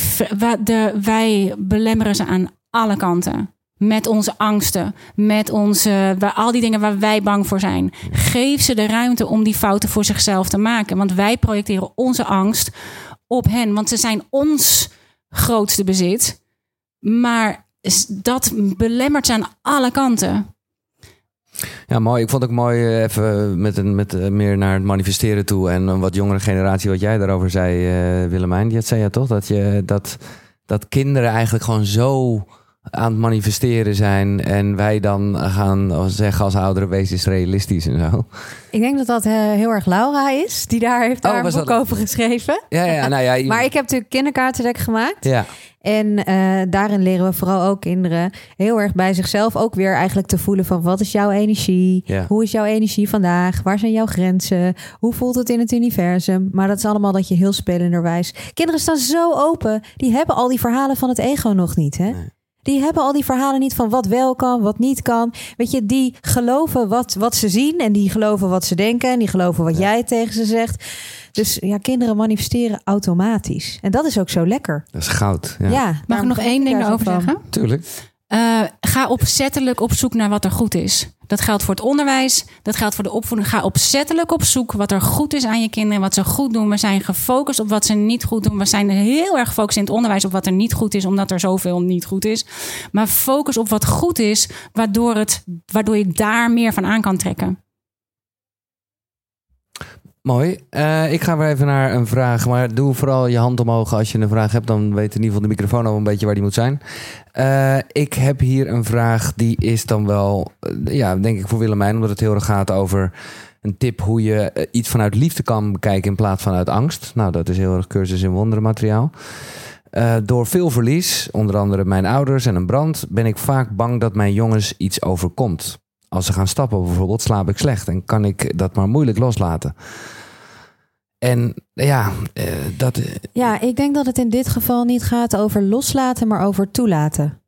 wij belemmeren ze aan alle kanten. Met onze angsten, met onze, al die dingen waar wij bang voor zijn. Geef ze de ruimte om die fouten voor zichzelf te maken. Want wij projecteren onze angst op hen. Want ze zijn ons grootste bezit. Maar dat belemmert ze aan alle kanten. Ja, mooi. Ik vond het ook mooi eh, even met, een, met uh, meer naar het manifesteren toe. En een wat jongere generatie, wat jij daarover zei, uh, Willemijn. Dat zei je toch? Dat, je, dat, dat kinderen eigenlijk gewoon zo aan het manifesteren zijn en wij dan gaan zeggen als oudere wees is realistisch en zo. Ik denk dat dat uh, heel erg Laura is, die daar heeft daar oh, een boek dat... over geschreven. Ja, ja, nou ja. [laughs] maar ik heb natuurlijk kinderkaartendek gemaakt. Ja. En uh, daarin leren we vooral ook kinderen heel erg bij zichzelf ook weer eigenlijk te voelen van wat is jouw energie? Ja. Hoe is jouw energie vandaag? Waar zijn jouw grenzen? Hoe voelt het in het universum? Maar dat is allemaal dat je heel spelenderwijs. Kinderen staan zo open. Die hebben al die verhalen van het ego nog niet, hè? Nee. Die hebben al die verhalen niet van wat wel kan, wat niet kan. Weet je, die geloven wat, wat ze zien en die geloven wat ze denken en die geloven wat ja. jij tegen ze zegt. Dus ja, kinderen manifesteren automatisch. En dat is ook zo lekker. Dat is goud. Ja. ja Mag ik nog één ding erover zeggen? Tuurlijk. Uh, ga opzettelijk op zoek naar wat er goed is. Dat geldt voor het onderwijs, dat geldt voor de opvoeding. Ga opzettelijk op zoek wat er goed is aan je kinderen, wat ze goed doen. We zijn gefocust op wat ze niet goed doen. We zijn heel erg gefocust in het onderwijs op wat er niet goed is, omdat er zoveel niet goed is. Maar focus op wat goed is, waardoor, het, waardoor je daar meer van aan kan trekken. Mooi. Uh, ik ga weer even naar een vraag. Maar doe vooral je hand omhoog als je een vraag hebt. Dan weet in ieder geval de microfoon al een beetje waar die moet zijn. Uh, ik heb hier een vraag die is dan wel, uh, ja, denk ik voor Willemijn. Omdat het heel erg gaat over een tip hoe je iets vanuit liefde kan bekijken in plaats van uit angst. Nou, dat is heel erg cursus in wonderen materiaal. door veel verlies, onder andere mijn ouders en een brand, ben ik vaak bang dat mijn jongens iets overkomt. Als ze gaan stappen bijvoorbeeld, slaap ik slecht en kan ik dat maar moeilijk loslaten. En ja, uh, dat. Ja, ik denk dat het in dit geval niet gaat over loslaten, maar over toelaten.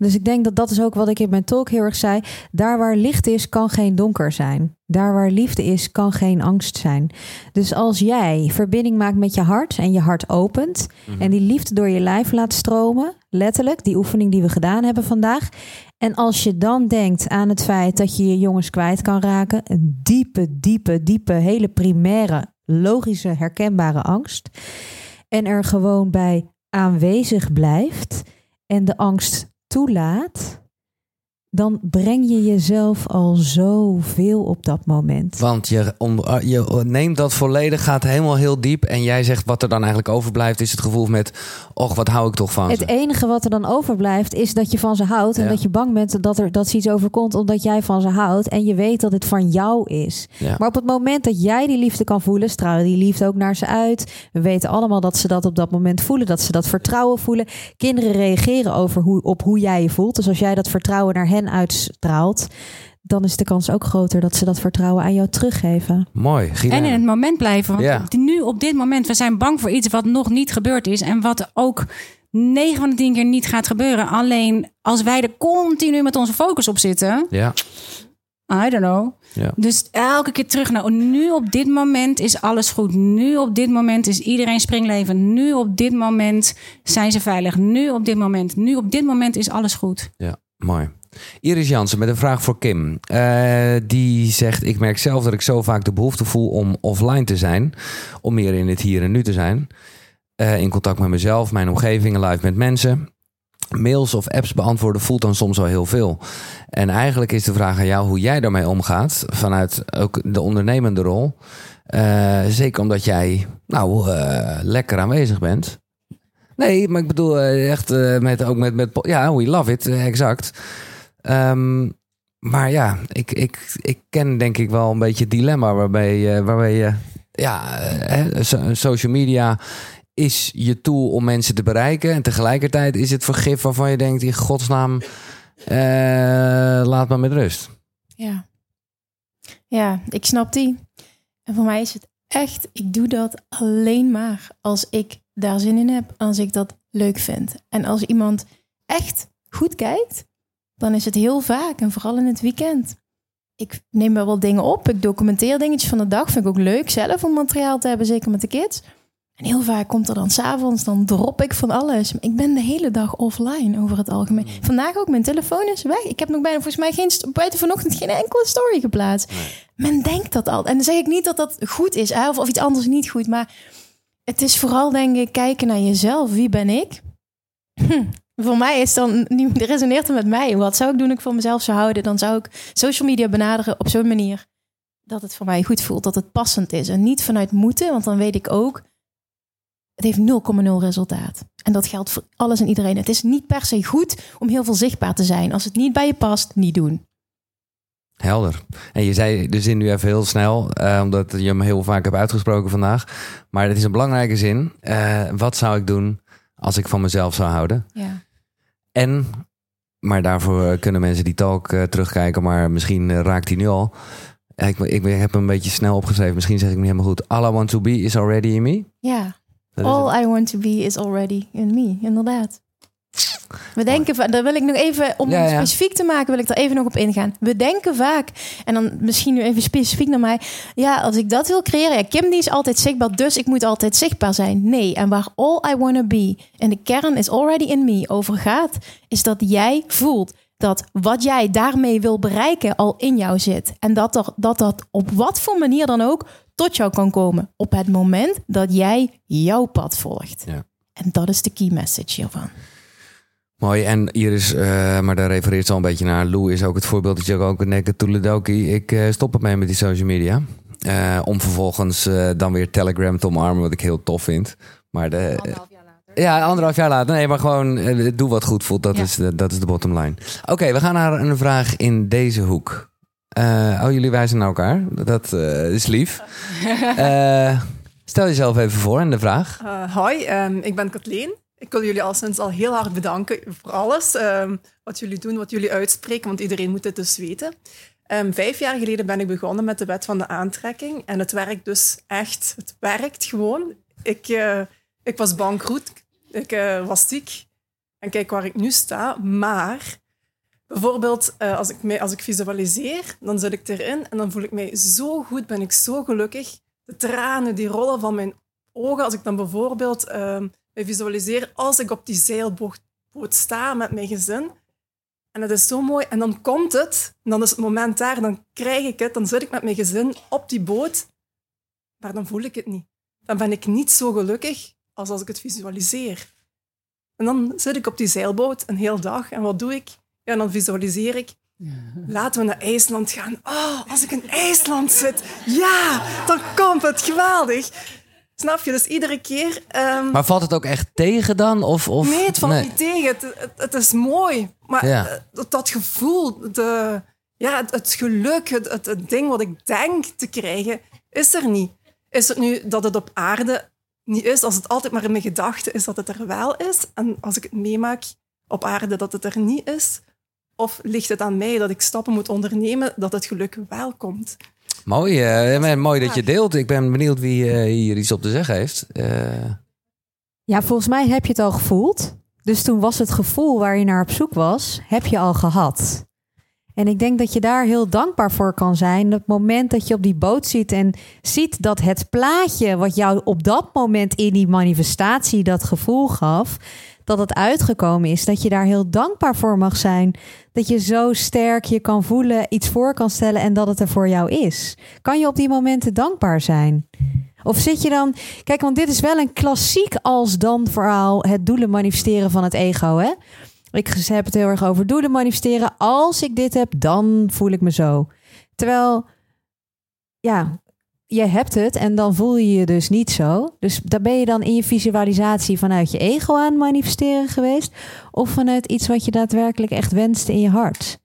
Dus ik denk dat dat is ook wat ik in mijn talk heel erg zei. Daar waar licht is, kan geen donker zijn. Daar waar liefde is, kan geen angst zijn. Dus als jij verbinding maakt met je hart en je hart opent en die liefde door je lijf laat stromen, letterlijk, die oefening die we gedaan hebben vandaag. En als je dan denkt aan het feit dat je je jongens kwijt kan raken, een diepe, diepe, diepe, hele primaire, logische, herkenbare angst. En er gewoon bij aanwezig blijft en de angst toelaat, dan breng je jezelf al zoveel op dat moment. Want je, om, je neemt dat volledig, gaat helemaal heel diep. En jij zegt wat er dan eigenlijk overblijft, is het gevoel met... Och, wat hou ik toch van Het ze. enige wat er dan overblijft is dat je van ze houdt. En Ja. dat je bang bent dat, er, dat ze iets overkomt omdat jij van ze houdt. En je weet dat het van jou is. Ja. Maar op het moment dat jij die liefde kan voelen, stralen die liefde ook naar ze uit. We weten allemaal dat ze dat op dat moment voelen. Dat ze dat vertrouwen voelen. Kinderen reageren over hoe, op hoe jij je voelt. Dus als jij dat vertrouwen naar hen uitstraalt, dan is de kans ook groter dat ze dat vertrouwen aan jou teruggeven. Mooi, Gina. En in het moment blijven. Want Ja. nu op dit moment, we zijn bang voor iets wat nog niet gebeurd is. En wat ook 9 van de 10 keer niet gaat gebeuren. Alleen als wij er continu met onze focus op zitten. Ja, I don't know. Ja. Dus elke keer terug naar nu op dit moment is alles goed. Nu op dit moment is iedereen springleven. Nu op dit moment zijn ze veilig. Nu op dit moment. Nu op dit moment is alles goed. ja, mooi. Iris Jansen met een vraag voor Kim. Eh, die zegt: Ik merk zelf dat ik zo vaak de behoefte voel om offline te zijn. Om meer in het hier en nu te zijn. Eh, in contact met mezelf, mijn omgeving en live met mensen. Mails of apps beantwoorden voelt dan soms wel heel veel. En eigenlijk is de vraag aan jou hoe jij daarmee omgaat. Vanuit ook de ondernemende rol. Eh, zeker omdat jij nou lekker aanwezig bent. Nee, maar ik bedoel echt met, ook met, met... Ja, we love it, exact. Ehm, maar ja, ik, ik, ik ken denk ik wel een beetje het dilemma waarbij, eh, waarbij je... Ja, eh, hè, so- social media is je tool om mensen te bereiken. En tegelijkertijd is het vergif waarvan je denkt... in godsnaam, eh, laat me met rust. Ja. Ja, ik snap die. En voor mij is het echt, ik doe dat alleen maar als ik daar zin in heb, als ik dat leuk vind. En als iemand echt goed kijkt, dan is het heel vaak en vooral in het weekend. Ik neem wel wat dingen op, ik documenteer dingetjes van de dag, vind ik ook leuk zelf om materiaal te hebben, zeker met de kids. En heel vaak komt er dan s'avonds, dan drop ik van alles. Ik ben de hele dag offline over het algemeen. Vandaag ook, mijn telefoon is weg. Ik heb nog bijna volgens mij geen, buiten vanochtend geen enkele story geplaatst. Men denkt dat al. En dan zeg ik niet dat dat goed is, hè, of, of iets anders niet goed. Maar het is vooral, denk ik, kijken naar jezelf. Wie ben ik? Hm, Voor mij is dan, nu resoneert het met mij. Wat zou ik doen ik voor mezelf zou houden? Dan zou ik social media benaderen op zo'n manier dat het voor mij goed voelt, dat het passend is. En niet vanuit moeten, want dan weet ik ook, het heeft 0,0 resultaat. En dat geldt voor alles en iedereen. Het is niet per se goed om heel veel zichtbaar te zijn. Als het niet bij je past, niet doen. Helder. En je zei de zin nu even heel snel, eh, omdat je hem heel vaak hebt uitgesproken vandaag. Maar het is een belangrijke zin. Eh, wat zou ik doen als ik van mezelf zou houden? Ja. En, maar daarvoor kunnen mensen die talk eh, terugkijken, maar misschien eh, raakt hij nu al. Eh, Ik, ik heb hem een beetje snel opgeschreven, misschien zeg ik hem niet helemaal goed. All I want to be is already in me. Ja. Het. All I want to be is already in me, inderdaad. We denken, daar wil ik nog even, om Ja, het ja. specifiek te maken, wil ik er even nog op ingaan. We denken vaak, en dan misschien nu even specifiek naar mij. Ja, als ik dat wil creëren, ja, Kim die is altijd zichtbaar, dus ik moet altijd zichtbaar zijn. Nee, en waar all I want to be, en de kern is already in me, over gaat, is dat jij voelt dat wat jij daarmee wil bereiken al in jou zit. En dat er, dat, dat op wat voor manier dan ook tot jou kan komen. Op het moment dat jij jouw pad volgt. Ja. En dat is de key message hiervan. Mooi. En Iris, eh, maar daar refereert ze al een beetje naar. Lou is ook het voorbeeld dat je ook nekken toeledoki. Ik eh, stop ermee met die social media. Eh, om vervolgens eh, dan weer Telegram te omarmen, wat ik heel tof vind. Maar de, ja, anderhalf jaar later. Nee, maar gewoon doe wat goed voelt. Dat, Ja. is, de, dat is de bottom line. Oké, we gaan naar een vraag in deze hoek. Eh, oh, jullie wijzen naar elkaar. Dat is lief. [laughs] Eh, stel jezelf even voor en de vraag. Uh, hoi, ehm, ik ben Kathleen. Ik wil jullie al sinds al heel hard bedanken voor alles ehm, wat jullie doen, wat jullie uitspreken, want iedereen moet dit dus weten. Ehm, vijf jaar geleden ben ik begonnen met de wet van de aantrekking en het werkt dus echt. Het werkt gewoon. Ik, eh, ik was bankroet, ik eh, was ziek en kijk waar ik nu sta. Maar bijvoorbeeld, eh, als, ik als ik visualiseer, dan zit ik erin en dan voel ik mij zo goed, ben ik zo gelukkig. De tranen die rollen van mijn ogen. Als ik dan bijvoorbeeld mij visualiseer als ik op die zeilboot boot sta met mijn gezin. En het is zo mooi. En dan komt het, en dan is het moment daar, dan krijg ik het, dan zit ik met mijn gezin op die boot. Maar dan voel ik het niet. Dan ben ik niet zo gelukkig als als ik het visualiseer. En dan zit ik op die zeilboot een heel dag. En wat doe ik? Ja, dan visualiseer ik. Laten we naar IJsland gaan. Oh, als ik in IJsland zit. Ja, dan komt het geweldig. Snap je? Dus iedere keer... ehm, Maar valt het ook echt tegen dan? Of, of, nee, het valt nee. niet tegen. Het, het, het is mooi. Maar Ja. eh, dat, dat gevoel, de, ja, het, het geluk, het, het, het ding wat ik denk te krijgen, is er niet. Is het nu dat het op aarde niet is, als het altijd maar in mijn gedachten is dat het er wel is, en als ik het meemaak op aarde dat het er niet is? Of ligt het aan mij dat ik stappen moet ondernemen dat het geluk wel komt? Mooi, eh, mooi dat je deelt. Ik ben benieuwd wie eh, hier iets op te zeggen heeft. Eh, Ja, volgens mij heb je het al gevoeld. Dus toen was het gevoel waar je naar op zoek was, heb je al gehad. En ik denk dat je daar heel dankbaar voor kan zijn. Het moment dat je op die boot zit en ziet dat het plaatje wat jou op dat moment in die manifestatie dat gevoel gaf, dat het uitgekomen is, dat je daar heel dankbaar voor mag zijn. Dat je zo sterk je kan voelen, iets voor kan stellen en dat het er voor jou is. Kan je op die momenten dankbaar zijn? Of zit je dan. Kijk, want dit is wel een klassiek als dan verhaal. Het doelen manifesteren van het ego. Hè? Ik heb het heel erg over doelen manifesteren. Als ik dit heb, dan voel ik me zo. Terwijl, ja, je hebt het en dan voel je je dus niet zo. Dus daar ben je dan in je visualisatie vanuit je ego aan manifesteren geweest. Of vanuit iets wat je daadwerkelijk echt wenste in je hart.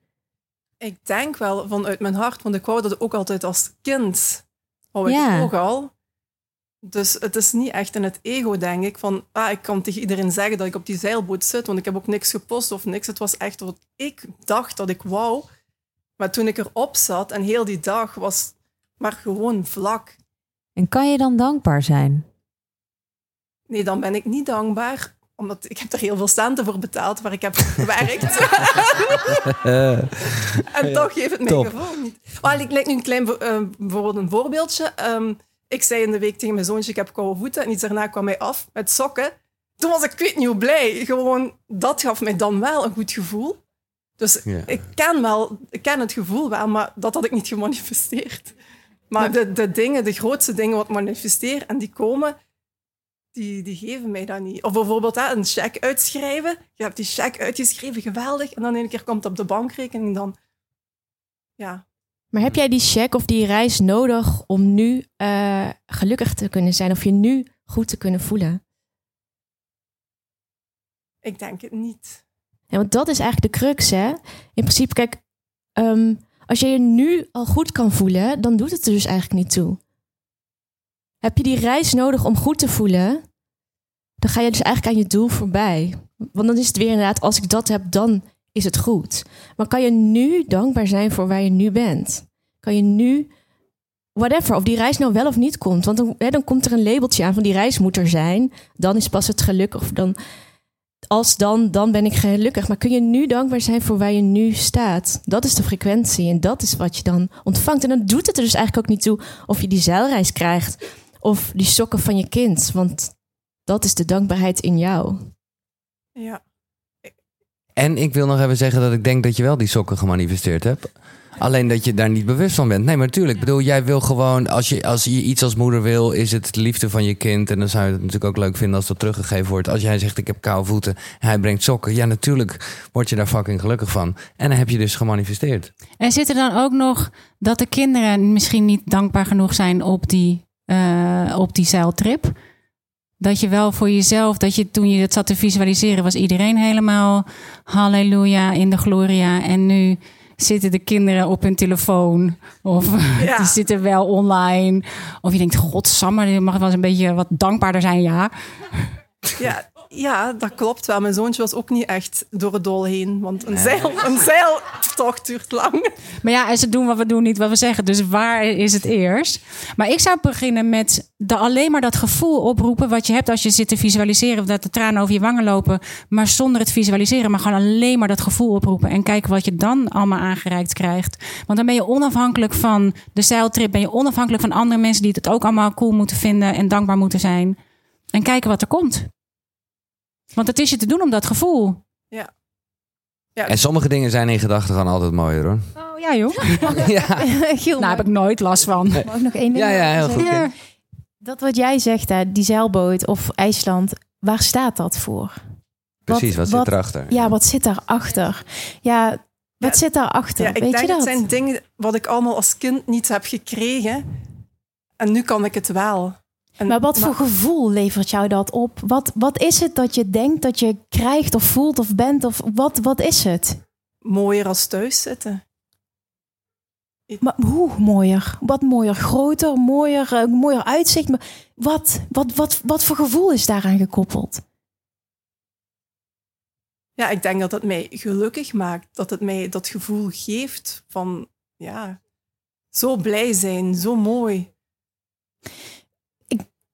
Ik denk wel vanuit mijn hart, want ik wou dat ook altijd als kind. Wou ik Ja. ook al. Dus het is niet echt in het ego, denk ik. Van, ah, ik kan tegen iedereen zeggen dat ik op die zeilboot zit, want ik heb ook niks gepost of niks. Het was echt wat ik dacht dat ik wou. Maar toen ik erop zat en heel die dag was maar gewoon vlak. En kan je dan dankbaar zijn? Nee, dan ben ik niet dankbaar, omdat ik heb er heel veel centen voor betaald waar ik heb [laughs] gewerkt. [laughs] en toch geeft het mijn Top. gevoel niet. Maar ik lijk nu een klein eh, bijvoorbeeld een voorbeeldje. Ehm, ik zei in de week tegen mijn zoontje, ik heb koude voeten. En iets daarna kwam hij af met sokken. Toen was ik, ik weet niet hoe blij. Gewoon, dat gaf mij dan wel een goed gevoel. Dus Ja. ik ken wel, ik ken het gevoel wel, maar dat had ik niet gemanifesteerd. Maar de, de dingen, de grootste dingen wat manifesteer en die komen, die, die geven mij dat niet. Of bijvoorbeeld hè, een cheque uitschrijven. Je hebt die cheque uitgeschreven, geweldig. En dan een keer komt het op de bankrekening dan... Ja, Maar heb jij die check of die reis nodig om nu eh, gelukkig te kunnen zijn? Of je nu goed te kunnen voelen? ik denk het niet. Ja, want dat is eigenlijk de crux, hè? In principe, kijk, ehm, als je je nu al goed kan voelen, dan doet het er dus eigenlijk niet toe. Heb je die reis nodig om goed te voelen, dan ga je dus eigenlijk aan je doel voorbij. Want dan is het weer inderdaad, als ik dat heb, dan is het goed. Maar kan je nu dankbaar zijn voor waar je nu bent? Kan je nu, whatever, of die reis nou wel of niet komt? Want dan, hè, dan komt er een labeltje aan van die reis moet er zijn. Dan is pas het geluk, of dan als dan, dan ben ik gelukkig. Maar kun je nu dankbaar zijn voor waar je nu staat? Dat is de frequentie en dat is wat je dan ontvangt. En dan doet het er dus eigenlijk ook niet toe of je die zeilreis krijgt of die sokken van je kind. Want dat is de dankbaarheid in jou. Ja. En ik wil nog even zeggen dat ik denk dat je wel die sokken gemanifesteerd hebt. Alleen dat je daar niet bewust van bent. Nee, maar natuurlijk. Ik bedoel, jij wil gewoon, als je, als je iets als moeder wil, is het de liefde van je kind. En dan zou je het natuurlijk ook leuk vinden als dat teruggegeven wordt. Als jij zegt, ik heb koude voeten en hij brengt sokken. Ja, natuurlijk word je daar fucking gelukkig van. En dan heb je dus gemanifesteerd. En zit er dan ook nog dat de kinderen misschien niet dankbaar genoeg zijn op die, eh, op die zeiltrip? Dat je wel voor jezelf, dat je toen je het zat te visualiseren, was iedereen helemaal halleluja in de gloria. En nu zitten de kinderen op hun telefoon. Of [laughs] Ja. die zitten wel online. Of je denkt, godsamme, je mag wel eens een beetje wat dankbaarder zijn, ja. Ja, Ja, dat klopt wel. Mijn zoontje was ook niet echt door het dol heen. Want een, zeil, een zeiltocht duurt lang. Maar ja, en ze doen wat we doen, niet wat we zeggen. Dus waar is het eerst? Maar ik zou beginnen met de, alleen maar dat gevoel oproepen... wat je hebt als je zit te visualiseren... dat de tranen over je wangen lopen... maar zonder het visualiseren, maar gewoon alleen maar dat gevoel oproepen... en kijken wat je dan allemaal aangereikt krijgt. Want dan ben je onafhankelijk van de zeiltrip... ben je onafhankelijk van andere mensen... die het ook allemaal cool moeten vinden en dankbaar moeten zijn. En kijken wat er komt. Want het is je te doen om dat gevoel. Ja. En sommige dingen zijn in gedachten gewoon altijd mooier hoor. Oh ja, joh. [laughs] ja. [laughs] Giel, Nou, heb ik nooit last van. mag ik nog één ding Ja, ja, heel goed. Ja. Dat wat jij zegt, hè, die zeilboot of IJsland, waar staat dat voor? Precies, wat, wat- zit erachter? Ja, wat zit daarachter? Ja, wat Ja, zit daarachter? Ja, ik Weet denk je dat? het zijn dingen wat ik allemaal als kind niet heb gekregen. En nu kan ik het wel. En- Maar wat voor gevoel levert jou dat op? Wat, wat is het dat je denkt dat je krijgt of voelt of bent? Of wat, wat is het? mooier als thuis zitten. Maar hoe mooier? Wat mooier? Groter, mooier, eh, mooier uitzicht? Maar Wat, wat, wat, wat voor gevoel is daaraan gekoppeld? Ja, ik denk dat het mij gelukkig maakt. Dat het mij dat gevoel geeft van, ja, zo blij zijn, zo mooi.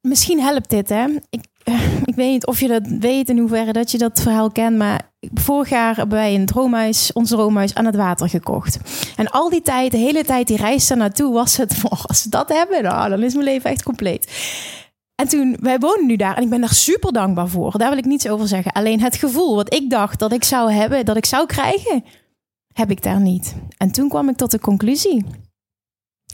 Misschien helpt dit, hè? Ik, eh, ik weet niet of je dat weet in hoeverre dat je dat verhaal kent, maar vorig jaar hebben wij een droomhuis, ons droomhuis aan het water gekocht. En al die tijd, de hele tijd die reis daar naartoe, was het, oh, [laughs] als we dat hebben, nou, dan is mijn leven echt compleet. En toen, wij wonen nu daar en ik ben daar super dankbaar voor. Daar wil ik niets over zeggen. Alleen het gevoel wat ik dacht dat ik zou hebben, dat ik zou krijgen, heb ik daar niet. En toen kwam ik tot de conclusie.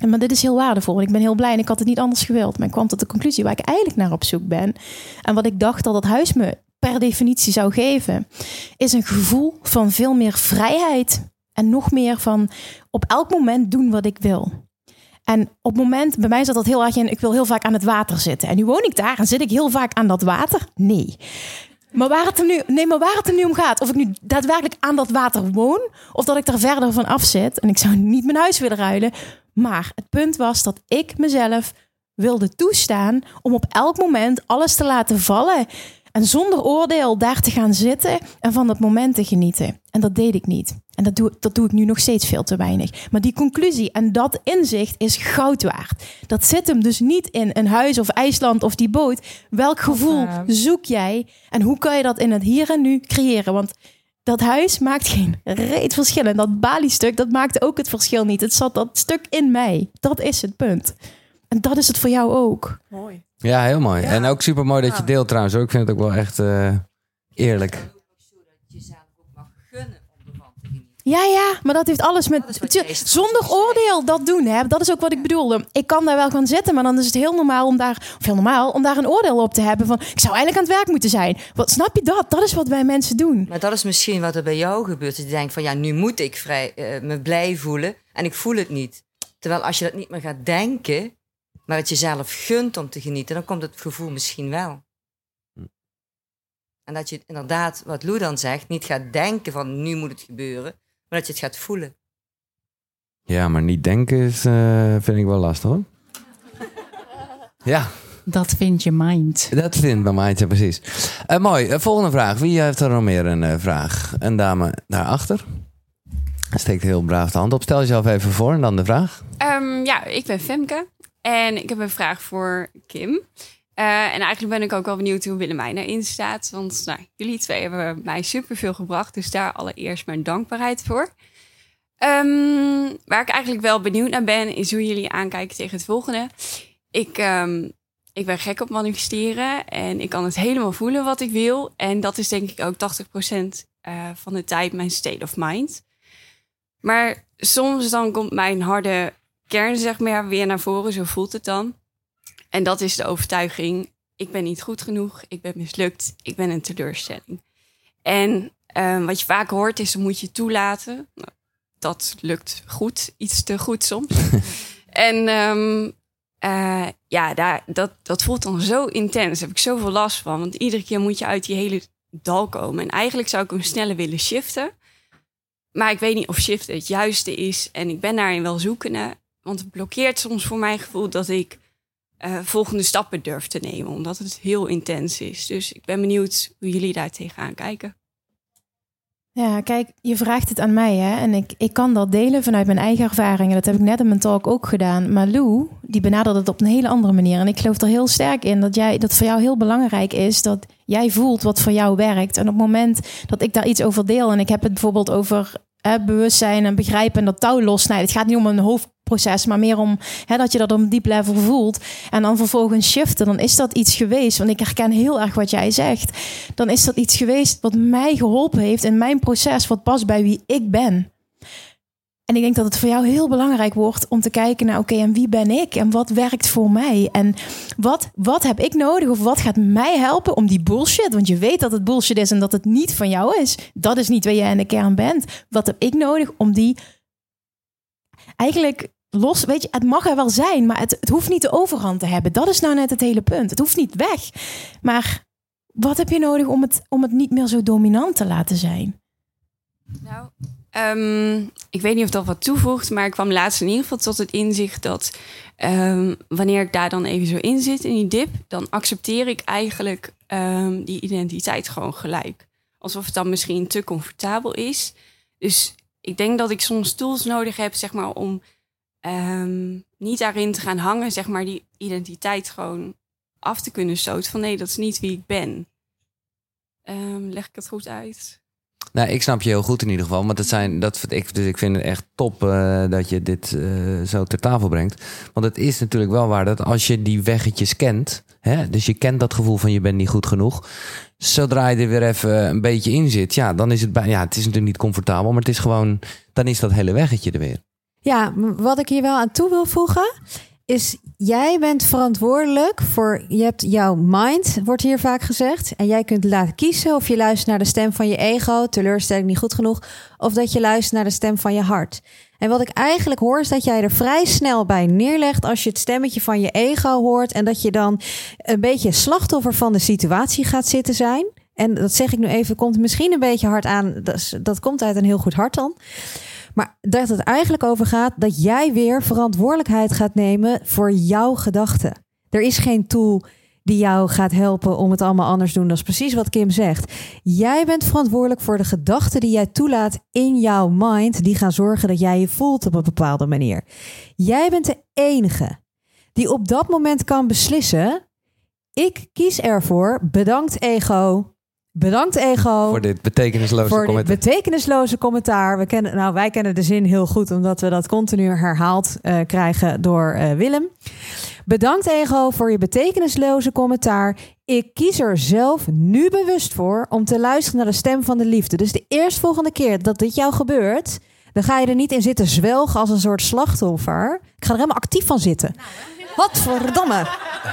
Maar dit is heel waardevol. Ik ben heel blij en ik had het niet anders gewild. Maar ik kwam tot de conclusie waar ik eigenlijk naar op zoek ben. En wat ik dacht dat het huis me per definitie zou geven, is een gevoel van veel meer vrijheid. En nog meer van op elk moment doen wat ik wil. En op het moment, bij mij zat dat heel erg in, ik wil heel vaak aan het water zitten. En nu woon ik daar en zit ik heel vaak aan dat water? Nee. Maar waar het er nu, nee, maar waar het er nu om gaat, of ik nu daadwerkelijk aan dat water woon, of dat ik er verder van af zit. En ik zou niet mijn huis willen ruilen. Maar het punt was dat ik mezelf wilde toestaan om op elk moment alles te laten vallen. En zonder oordeel daar te gaan zitten en van dat moment te genieten. En dat deed ik niet. En dat doe, dat doe ik nu nog steeds veel te weinig. Maar die conclusie en dat inzicht is goud waard. Dat zit hem dus niet in een huis of IJsland of die boot. Welk gevoel eh, zoek jij en hoe kan je dat in het hier en nu creëren? Want dat huis maakt geen reet verschil. En dat Bali-stuk, dat maakte ook het verschil niet. Het zat dat stuk in mij. Dat is het punt. En dat is het voor jou ook. Mooi. Ja, heel mooi. Ja. En ook super mooi dat je deelt trouwens. Ik vind het ook wel echt eh, eerlijk. Ja, ja, maar dat heeft alles met... Zonder oordeel dat doen, hè. Dat is ook wat ik bedoelde. Ik kan daar wel gaan zitten, maar dan is het heel normaal om daar... Of heel normaal, om daar een oordeel op te hebben van... Ik zou eigenlijk aan het werk moeten zijn. Wat, snap je dat? Dat is wat wij mensen doen. Maar dat is misschien wat er bij jou gebeurt. Dat je denkt van ja, nu moet ik vrij, eh, me blij voelen en ik voel het niet. Terwijl als je dat niet meer gaat denken, maar het jezelf gunt om te genieten, dan komt het gevoel misschien wel. En dat je inderdaad, wat Lou dan zegt, niet gaat denken van nu moet het gebeuren, maar dat je het gaat voelen. Ja, maar niet denken is, eh, vind ik wel lastig hoor. [laughs] Ja, Dat vindt je mind. dat vindt bij mij ja, precies. Eh, mooi, Eh, volgende vraag. Wie heeft er nog meer een eh, vraag? Een dame daarachter. Steekt heel braaf de hand op. Stel jezelf even voor en dan de vraag. Ehm, ja, ik ben Femke en ik heb een vraag voor Kim. Eh, en eigenlijk ben ik ook wel benieuwd hoe Willemijn erin staat. Want nou, jullie twee hebben mij superveel gebracht. Dus daar allereerst mijn dankbaarheid voor. Ehm, waar ik eigenlijk wel benieuwd naar ben, is hoe jullie aankijken tegen het volgende. Ik, ehm, ik ben gek op manifesteren en ik kan het helemaal voelen wat ik wil. En dat is denk ik ook 80% eh, van de tijd mijn state of mind. Maar soms dan komt mijn harde kern zeg maar weer naar voren, zo voelt het dan. En dat is de overtuiging, ik ben niet goed genoeg, ik ben mislukt, ik ben een teleurstelling. En ehm, wat je vaak hoort is, dan moet je toelaten. Nou, dat lukt goed, iets te goed soms. [laughs] en ehm, eh, ja, daar, dat, dat voelt dan zo intens, daar heb ik zoveel last van. Want iedere keer moet je uit die hele dal komen. En eigenlijk zou ik hem sneller willen shiften. Maar ik weet niet of shiften het juiste is. En ik ben daarin wel zoekende. Want het blokkeert soms voor mijn gevoel dat ik eh, volgende stappen durf te nemen, omdat het heel intens is. Dus ik ben benieuwd hoe jullie daar tegenaan kijken. Ja, kijk, je vraagt het aan mij hè. En ik, ik kan dat delen vanuit mijn eigen ervaringen. Dat heb ik net in mijn talk ook gedaan. Maar Lou, die benadert het op een hele andere manier. En ik geloof er heel sterk in dat, jij, dat voor jou heel belangrijk is... dat jij voelt wat voor jou werkt. En op het moment dat ik daar iets over deel... en ik heb het bijvoorbeeld over bewustzijn en begrijpen... en dat touw lossnijden. Het gaat niet om een hoofdproces, maar meer om hè, dat je dat op een diep level voelt. En dan vervolgens shiften, dan is dat iets geweest. Want ik herken heel erg wat jij zegt. Dan is dat iets geweest wat mij geholpen heeft in mijn proces... wat past bij wie ik ben. En ik denk dat het voor jou heel belangrijk wordt om te kijken naar, oké, en wie ben ik? En wat werkt voor mij? En wat, wat heb ik nodig? Of wat gaat mij helpen om die bullshit? Want je weet dat het bullshit is en dat het niet van jou is. Dat is niet wie jij in de kern bent. Wat heb ik nodig om die eigenlijk los, weet je, het mag er wel zijn, maar het, het hoeft niet de overhand te hebben. Dat is nou net het hele punt. Het hoeft niet weg. Maar wat heb je nodig om het, om het niet meer zo dominant te laten zijn? Nou, ehm, ik weet niet of dat wat toevoegt, maar ik kwam laatst in ieder geval tot het inzicht dat ehm, wanneer ik daar dan even zo in zit, in die dip, dan accepteer ik eigenlijk ehm, die identiteit gewoon gelijk. Alsof het dan misschien te comfortabel is. Dus ik denk dat ik soms tools nodig heb, zeg maar, om ehm, niet daarin te gaan hangen, zeg maar, die identiteit gewoon af te kunnen stoten. Van nee, dat is niet wie ik ben. Ehm, leg ik het goed uit? Nou, ik snap je heel goed in ieder geval. Want het zijn, dat, ik, dus ik vind het echt top eh, dat je dit eh, zo ter tafel brengt. Want het is natuurlijk wel waar dat als je die weggetjes kent. Hè, dus je kent dat gevoel van je bent niet goed genoeg. Zodra je er weer even een beetje in zit. Ja, dan is het bij, ja, het is natuurlijk niet comfortabel. Maar het is gewoon, dan is dat hele weggetje er weer. Ja, wat ik hier wel aan toe wil voegen is jij bent verantwoordelijk voor je hebt jouw mind wordt hier vaak gezegd en jij kunt laten kiezen of je luistert naar de stem van je ego, teleurstelling niet goed genoeg, of dat je luistert naar de stem van je hart. En wat ik eigenlijk hoor is dat jij er vrij snel bij neerlegt als je het stemmetje van je ego hoort en dat je dan een beetje slachtoffer van de situatie gaat zitten zijn. En dat zeg ik nu even, komt misschien een beetje hard aan. Dat, dat komt uit een heel goed hart dan. Maar dat het eigenlijk over gaat dat jij weer verantwoordelijkheid gaat nemen voor jouw gedachten. Er is geen tool die jou gaat helpen om het allemaal anders te doen. Dat is precies wat Kim zegt. Jij bent verantwoordelijk voor de gedachten die jij toelaat in jouw mind. Die gaan zorgen dat jij je voelt op een bepaalde manier. Jij bent de enige die op dat moment kan beslissen. Ik kies ervoor. Bedankt ego. Bedankt ego Voor dit betekenisloze voor dit commentaar. betekenisloze commentaar. We kennen, nou, wij kennen de zin heel goed, omdat we dat continu herhaald eh, krijgen door eh, Willem. Bedankt, Ego, voor je betekenisloze commentaar. Ik kies er zelf nu bewust voor om te luisteren naar de stem van de liefde. Dus de eerstvolgende keer dat dit jou gebeurt, dan ga je er niet in zitten zwelgen als een soort slachtoffer. Ik ga er helemaal actief van zitten. Wat verdomme.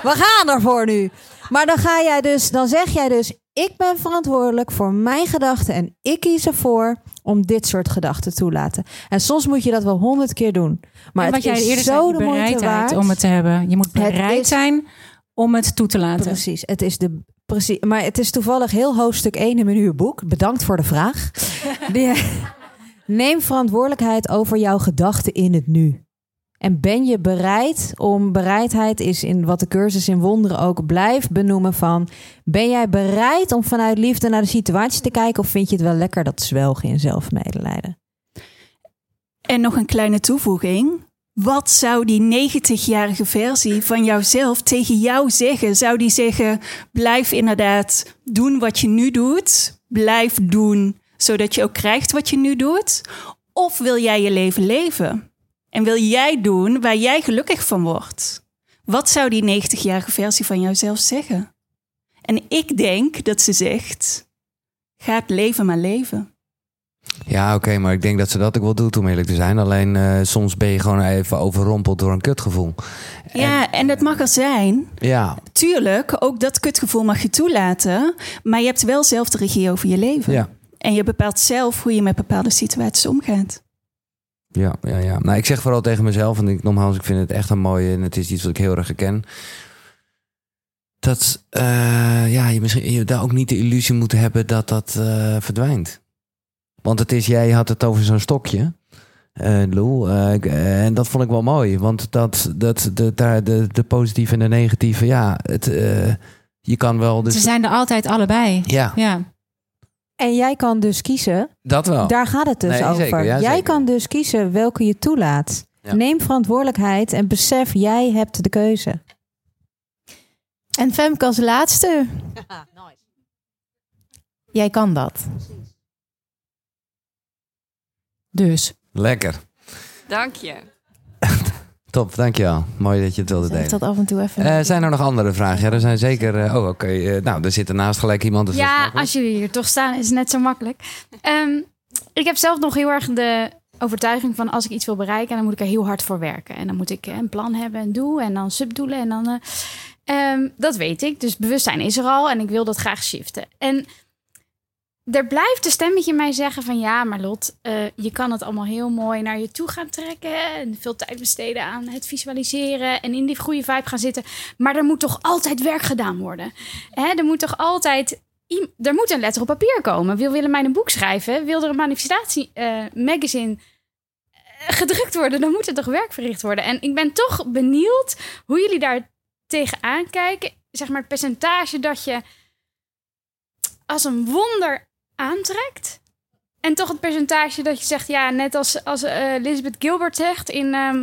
We gaan ervoor nu. Maar dan ga jij dus, dan zeg jij dus, ik ben verantwoordelijk voor mijn gedachten en ik kies ervoor om dit soort gedachten toe te laten. En soms moet je dat wel honderd keer doen. Maar wat het jij eerder zo zei, de bereidheid waard. om het te hebben. Je moet bereid is- zijn om het toe te laten. Precies, het is de precies. Maar het is toevallig heel hoofdstuk 1 in mijn nieuwe boek. Bedankt voor de vraag. [laughs] Die- Neem verantwoordelijkheid over jouw gedachten in het nu. En ben je bereid om bereidheid is in wat de cursus in wonderen ook blijft benoemen van ben jij bereid om vanuit liefde naar de situatie te kijken of vind je het wel lekker dat zwelgen in zelfmedelijden? En nog een kleine toevoeging. Wat zou die 90-jarige versie van jouzelf tegen jou zeggen? Zou die zeggen: blijf inderdaad doen wat je nu doet, blijf doen zodat je ook krijgt wat je nu doet? Of wil jij je leven leven? En wil jij doen waar jij gelukkig van wordt? Wat zou die 90-jarige versie van jouzelf zeggen? En ik denk dat ze zegt: ga het leven maar leven. Ja, oké, maar ik denk dat ze dat ook wel doet om eerlijk te zijn. Alleen eh, soms ben je gewoon even overrompeld door een kutgevoel. Ja, en dat mag er zijn. Ja, Tuurlijk, ook dat kutgevoel mag je toelaten. Maar je hebt wel zelf de regie over je leven. ja. En je bepaalt zelf hoe je met bepaalde situaties omgaat. Ja, ja, ja. Nou, ik zeg vooral tegen mezelf, en ik, nogmaals, ik vind het echt een mooie en het is iets wat ik heel erg herken. Dat eh, ja, je misschien je daar ook niet de illusie moet hebben dat dat eh, verdwijnt. Want het is, jij had het over zo'n stokje. eh, Lou. En dat vond ik wel mooi. Want dat, dat, de, daar, de, de positieve en de negatieve, ja, het, je kan wel. Dus, Ze zijn er altijd allebei. Ja, Ja. En jij kan dus kiezen. dat wel. Daar gaat het dus Nee, over. zeker, ja, jij zeker. kan dus kiezen welke je toelaat. Ja. Neem verantwoordelijkheid en besef, jij hebt de keuze. En Femke als laatste. [laughs] Jij kan dat. Dus. Lekker. Dank je. Top, dankjewel. Mooi dat je het wilde Ik delen. dat af en toe even. Eh, zijn er nog andere vragen? Ja, er zijn zeker. eh, oh, oké. eh, nou, er zit ernaast gelijk iemand. Dus ja, als jullie hier toch staan, is het net zo makkelijk. Ehm, ik heb zelf nog heel erg de overtuiging van als ik iets wil bereiken, dan moet ik er heel hard voor werken. En dan moet ik een plan hebben en doel en dan subdoelen en dan. eh, ehm, dat weet ik. Dus bewustzijn is er al en ik wil dat graag shiften. En er blijft een stemmetje mij zeggen van ja, maar Lot, eh, je kan het allemaal heel mooi naar je toe gaan trekken en veel tijd besteden aan het visualiseren en in die goede vibe gaan zitten. Maar er moet toch altijd werk gedaan worden. Hè, er moet toch altijd er moet een letter op papier komen. Wil Willemijn een boek schrijven? Wil er een manifestatie eh, magazine eh, gedrukt worden? Dan moet er toch werk verricht worden. En ik ben toch benieuwd hoe jullie daar tegenaan kijken. Zeg maar het percentage dat je als een wonder aantrekt. En toch het percentage dat je zegt, ja, net als, als eh, Elizabeth Gilbert zegt in, ehm,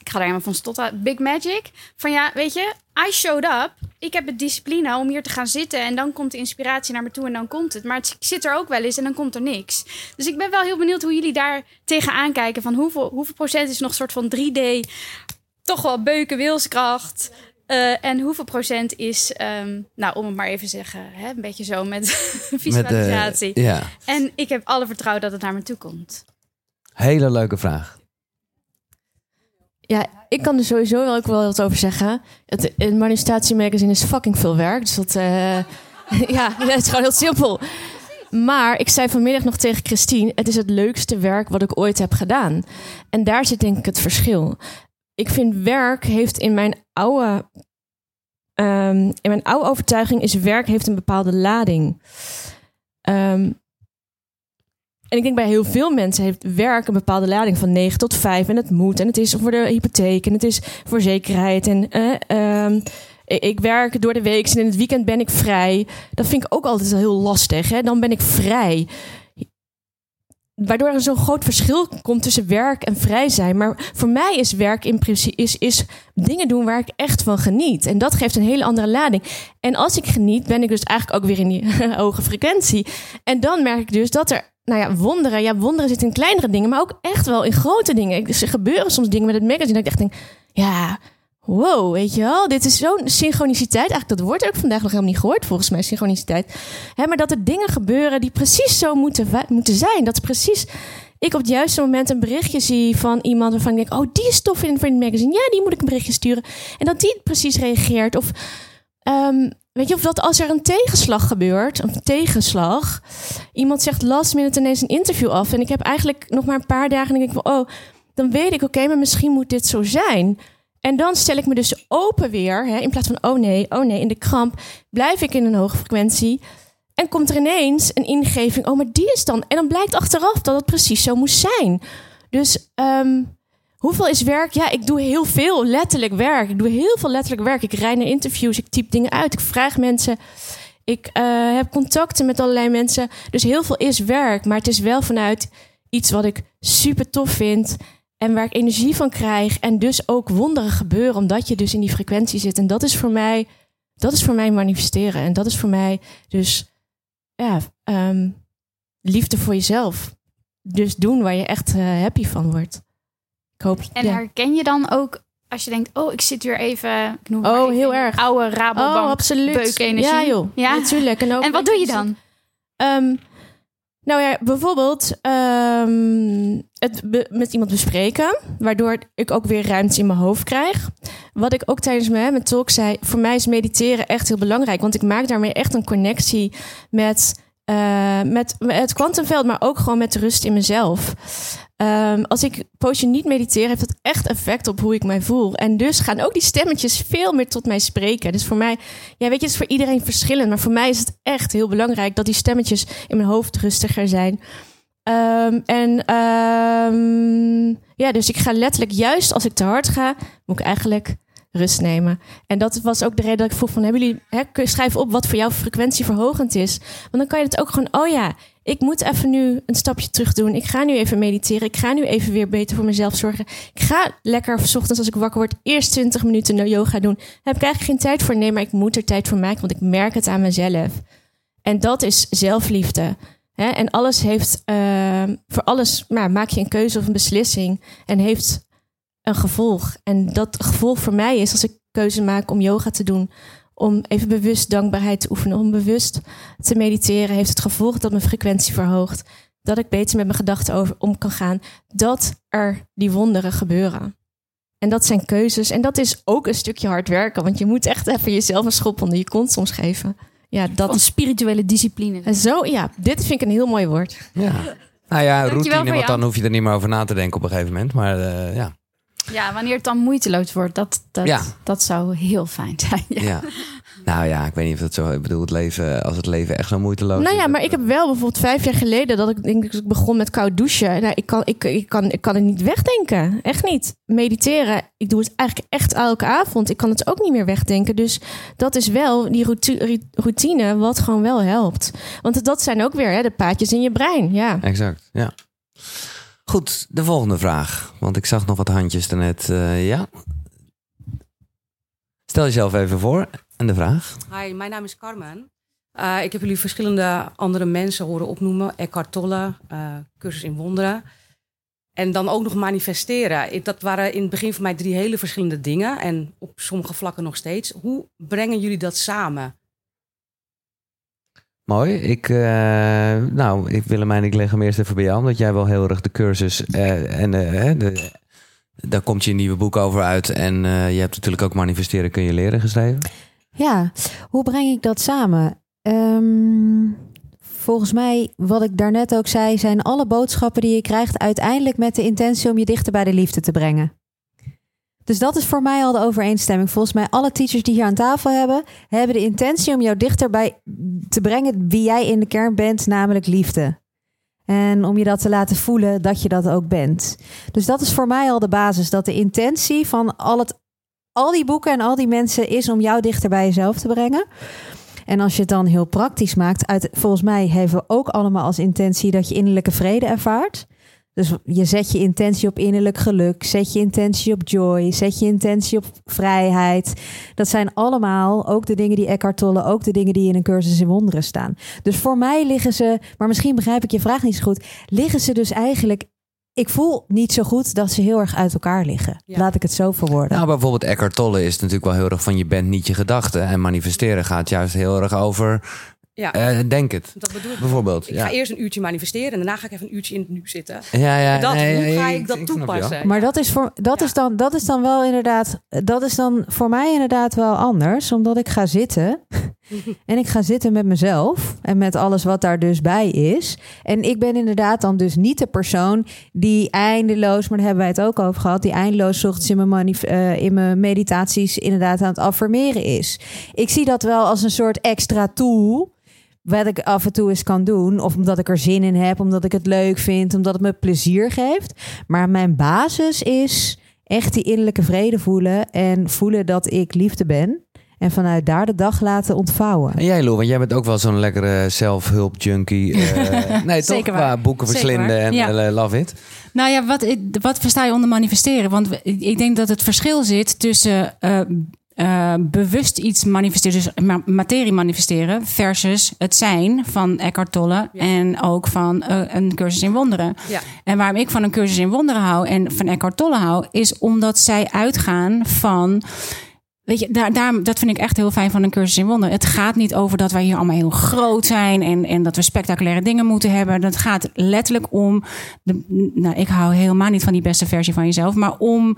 ik ga er helemaal van stotten, Big Magic. Van ja, weet je, I showed up. Ik heb het discipline om hier te gaan zitten en dan komt de inspiratie naar me toe en dan komt het. Maar het zit er ook wel eens en dan komt er niks. Dus ik ben wel heel benieuwd hoe jullie daar tegenaan kijken. Van hoeveel, hoeveel procent is nog een soort van 3D, toch wel beuken, wilskracht. Eh, en hoeveel procent is, ehm, nou om het maar even te zeggen, hè, een beetje zo met [laughs] visualisatie. Met, eh, ja, En ik heb alle vertrouwen dat het naar me toe komt. hele leuke vraag. Ja, ik kan er sowieso wel ook wel wat over zeggen. Het, het manifestatie magazine is fucking veel werk. Dus dat, eh, [laughs] ja, [laughs] het is gewoon heel simpel. Maar ik zei vanmiddag nog tegen Christine: het is het leukste werk wat ik ooit heb gedaan. En daar zit denk ik het verschil. Ik vind werk heeft in mijn oude, ehm, in mijn oude overtuiging is werk heeft een bepaalde lading. Ehm, en ik denk bij heel veel mensen heeft werk een bepaalde lading van 9 tot 5. En het moet. En het is voor de hypotheek. En het is voor zekerheid. En eh, ehm, ik werk door de week en in het weekend ben ik vrij. Dat vind ik ook altijd heel lastig. Hè? Dan ben ik vrij. Waardoor er zo'n groot verschil komt tussen werk en vrij zijn. Maar voor mij is werk in principe is, is dingen doen waar ik echt van geniet. En dat geeft een hele andere lading. En als ik geniet, ben ik dus eigenlijk ook weer in die [laughs] hoge frequentie. En dan merk ik dus dat er, nou ja, wonderen. Ja, wonderen zitten in kleinere dingen, maar ook echt wel in grote dingen. Er gebeuren soms dingen met het magazine dat ik echt denk, ja, wow, weet je wel. Dit is zo'n synchroniciteit. Eigenlijk, dat woord heb ik vandaag nog helemaal niet gehoord, volgens mij, synchroniciteit. Hè, maar dat er dingen gebeuren die precies zo moeten, moeten zijn. Dat is precies ik op het juiste moment een berichtje zie van iemand waarvan ik denk, oh, die is tof in het magazine. Ja, die moet ik een berichtje sturen. En dat die precies reageert. Of ehm, weet je, of dat als er een tegenslag gebeurt, een tegenslag, iemand zegt last minute ineens een interview af. En ik heb eigenlijk nog maar een paar dagen en ik denk oh, dan weet ik, oké, maar misschien moet dit zo zijn. En dan stel ik me dus open weer, hè, in plaats van, oh nee, oh nee, in de kramp, blijf ik in een hoge frequentie. En komt er ineens een ingeving, oh, maar die is dan. En dan blijkt achteraf dat het precies zo moest zijn. Dus ehm, hoeveel is werk? Ja, ik doe heel veel letterlijk werk. Ik doe heel veel letterlijk werk. Ik rijd naar interviews, ik typ dingen uit, ik vraag mensen. Ik eh, heb contacten met allerlei mensen. Dus heel veel is werk, maar het is wel vanuit iets wat ik super tof vind. En waar ik energie van krijg. En dus ook wonderen gebeuren, omdat je dus in die frequentie zit. En dat is voor mij, dat is voor mij manifesteren. En dat is voor mij dus ja, ehm, liefde voor jezelf. Dus doen waar je echt eh, happy van wordt. Ik hoop. En ja. herken je dan ook als je denkt, oh, ik zit weer even, ik noem Oh, even heel erg. oude Rabobank Oh, absoluut. beukenergie. Ja, joh. Ja? Natuurlijk. En, ook En wat doe je dan? Ehm, nou ja, bijvoorbeeld ehm, het met iemand bespreken, waardoor ik ook weer ruimte in mijn hoofd krijg. Wat ik ook tijdens mijn, mijn talk zei, voor mij is mediteren echt heel belangrijk, want ik maak daarmee echt een connectie met, eh, met, het kwantumveld, maar ook gewoon met de rust in mezelf. Ehm, als ik poosje niet mediteer, heeft dat echt effect op hoe ik mij voel. En dus gaan ook die stemmetjes veel meer tot mij spreken. Dus voor mij, ja, weet je, het is voor iedereen verschillend. Maar voor mij is het echt heel belangrijk dat die stemmetjes in mijn hoofd rustiger zijn. Ehm, en ehm, ja, dus ik ga letterlijk, juist als ik te hard ga, moet ik eigenlijk rust nemen. En dat was ook de reden dat ik vroeg van, hebben jullie, hè, schrijven op wat voor jou frequentieverhogend is? Want dan kan je het ook gewoon, oh ja, ik moet even nu een stapje terug doen. Ik ga nu even mediteren. Ik ga nu even weer beter voor mezelf zorgen. Ik ga lekker s ochtends als ik wakker word eerst 20 minuten yoga doen. Daar heb ik eigenlijk geen tijd voor. Nee, maar ik moet er tijd voor maken, want ik merk het aan mezelf. En dat is zelfliefde. En alles heeft, uh, voor alles maak je een keuze of een beslissing en heeft een gevolg. En dat gevolg voor mij is als ik keuze maak om yoga te doen, om even bewust dankbaarheid te oefenen, om bewust te mediteren, heeft het gevolg dat mijn frequentie verhoogt. Dat ik beter met mijn gedachten over om kan gaan. Dat er die wonderen gebeuren. En dat zijn keuzes. En dat is ook een stukje hard werken. Want je moet echt even jezelf een schop onder je kont soms geven. Ja, dat Van spirituele discipline. En zo, ja, dit vind ik een heel mooi woord. Ja. Nou ja, routine, want dan hoef je er niet meer over na te denken op een gegeven moment. Maar eh, ja. Ja, wanneer het dan moeiteloos wordt, dat, dat, Ja. dat zou heel fijn zijn. Ja. ja. Nou ja, ik weet niet of het zo... Ik bedoel, het leven, als het leven echt zo moeiteloos Nou is. ja, maar ik heb wel bijvoorbeeld vijf jaar geleden dat ik denk dat ik begon met koud douchen. Nou, ik, kan, ik, ik, kan, ik kan het niet wegdenken. Echt niet. Mediteren, ik doe het eigenlijk echt elke avond. Ik kan het ook niet meer wegdenken. Dus dat is wel die routine wat gewoon wel helpt. Want dat zijn ook weer hè, de paadjes in je brein. Ja. Exact, ja. Goed, de volgende vraag. Want ik zag nog wat handjes daarnet. eh ja. Stel jezelf even voor en de vraag. Hi, mijn naam is Carmen. Eh, ik heb jullie verschillende andere mensen horen opnoemen. Eckhart Tolle, eh, cursus in wonderen. En dan ook nog manifesteren. Dat waren in het begin voor mij drie hele verschillende dingen. En op sommige vlakken nog steeds. Hoe brengen jullie dat samen? Mooi. Ik, eh, nou, ik ik leg hem eerst even bij jou. Omdat jij wel heel erg de cursus eh, en eh, de, daar komt je nieuwe boek over uit. En je hebt natuurlijk ook manifesteren kun je leren geschreven. Ja, hoe breng ik dat samen? Ehm, volgens mij, wat ik daarnet ook zei, zijn alle boodschappen die je krijgt uiteindelijk met de intentie om je dichter bij de liefde te brengen. Dus dat is voor mij al de overeenstemming. Volgens mij, alle teachers die hier aan tafel hebben, hebben de intentie om jou dichter bij te brengen wie jij in de kern bent, namelijk liefde. En om je dat te laten voelen dat je dat ook bent. Dus dat is voor mij al de basis. Dat de intentie van al, het, al die boeken en al die mensen is om jou dichter bij jezelf te brengen. En als je het dan heel praktisch maakt, uit, volgens mij hebben we ook allemaal als intentie dat je innerlijke vrede ervaart. Dus je zet je intentie op innerlijk geluk, zet je intentie op joy, zet je intentie op vrijheid. Dat zijn allemaal ook de dingen die Eckhart Tolle, ook de dingen die in een cursus in wonderen staan. Dus voor mij liggen ze, maar misschien begrijp ik je vraag niet zo goed, liggen ze dus eigenlijk, ik voel niet zo goed dat ze heel erg uit elkaar liggen. Laat ik het zo verwoorden. Nou, bijvoorbeeld Eckhart Tolle is natuurlijk wel heel erg van je bent niet je gedachten. En manifesteren gaat juist heel erg over Ja. eh, denk het. Dat bedoel ik. Bijvoorbeeld. Ik ja. ga eerst een uurtje manifesteren en daarna ga ik even een uurtje in het nu zitten. Ja, ja, dat, nee, hoe ga ik- ik dat ik je toepassen? Maar dat is, voor, dat, is dan, dat is dan wel inderdaad, dat is dan voor mij inderdaad wel anders, omdat ik ga zitten [laughs] en ik ga zitten met mezelf en met alles wat daar dus bij is. En ik ben inderdaad dan dus niet de persoon die eindeloos, maar daar hebben wij het ook over gehad, die eindeloos ochtends in mijn, eh, in mijn meditaties inderdaad aan het affirmeren is. Ik zie dat wel als een soort extra tool wat ik af en toe eens kan doen. Of omdat ik er zin in heb, omdat ik het leuk vind, omdat het me plezier geeft. Maar mijn basis is echt die innerlijke vrede voelen en voelen dat ik liefde ben. En vanuit daar de dag laten ontvouwen. En jij, Lou, want jij bent ook wel zo'n lekkere zelfhulp junkie. eh, [laughs] nee, toch? Zeker waar. Qua boeken verslinden en Ja. eh, love it. Nou ja, wat, wat versta je onder manifesteren? Want ik denk dat het verschil zit tussen eh, eh, bewust iets manifesteren, dus ma- materie manifesteren, versus het zijn van Eckhart Tolle en ook van eh, een cursus in wonderen. Ja. En waarom ik van een cursus in wonderen hou en van Eckhart Tolle hou, is omdat zij uitgaan van. Weet je, daar, daar, dat vind ik echt heel fijn van een cursus in wonderen. Het gaat niet over dat wij hier allemaal heel groot zijn en, en dat we spectaculaire dingen moeten hebben. Dat gaat letterlijk om. De, nou, ik hou helemaal niet van die beste versie van jezelf, maar om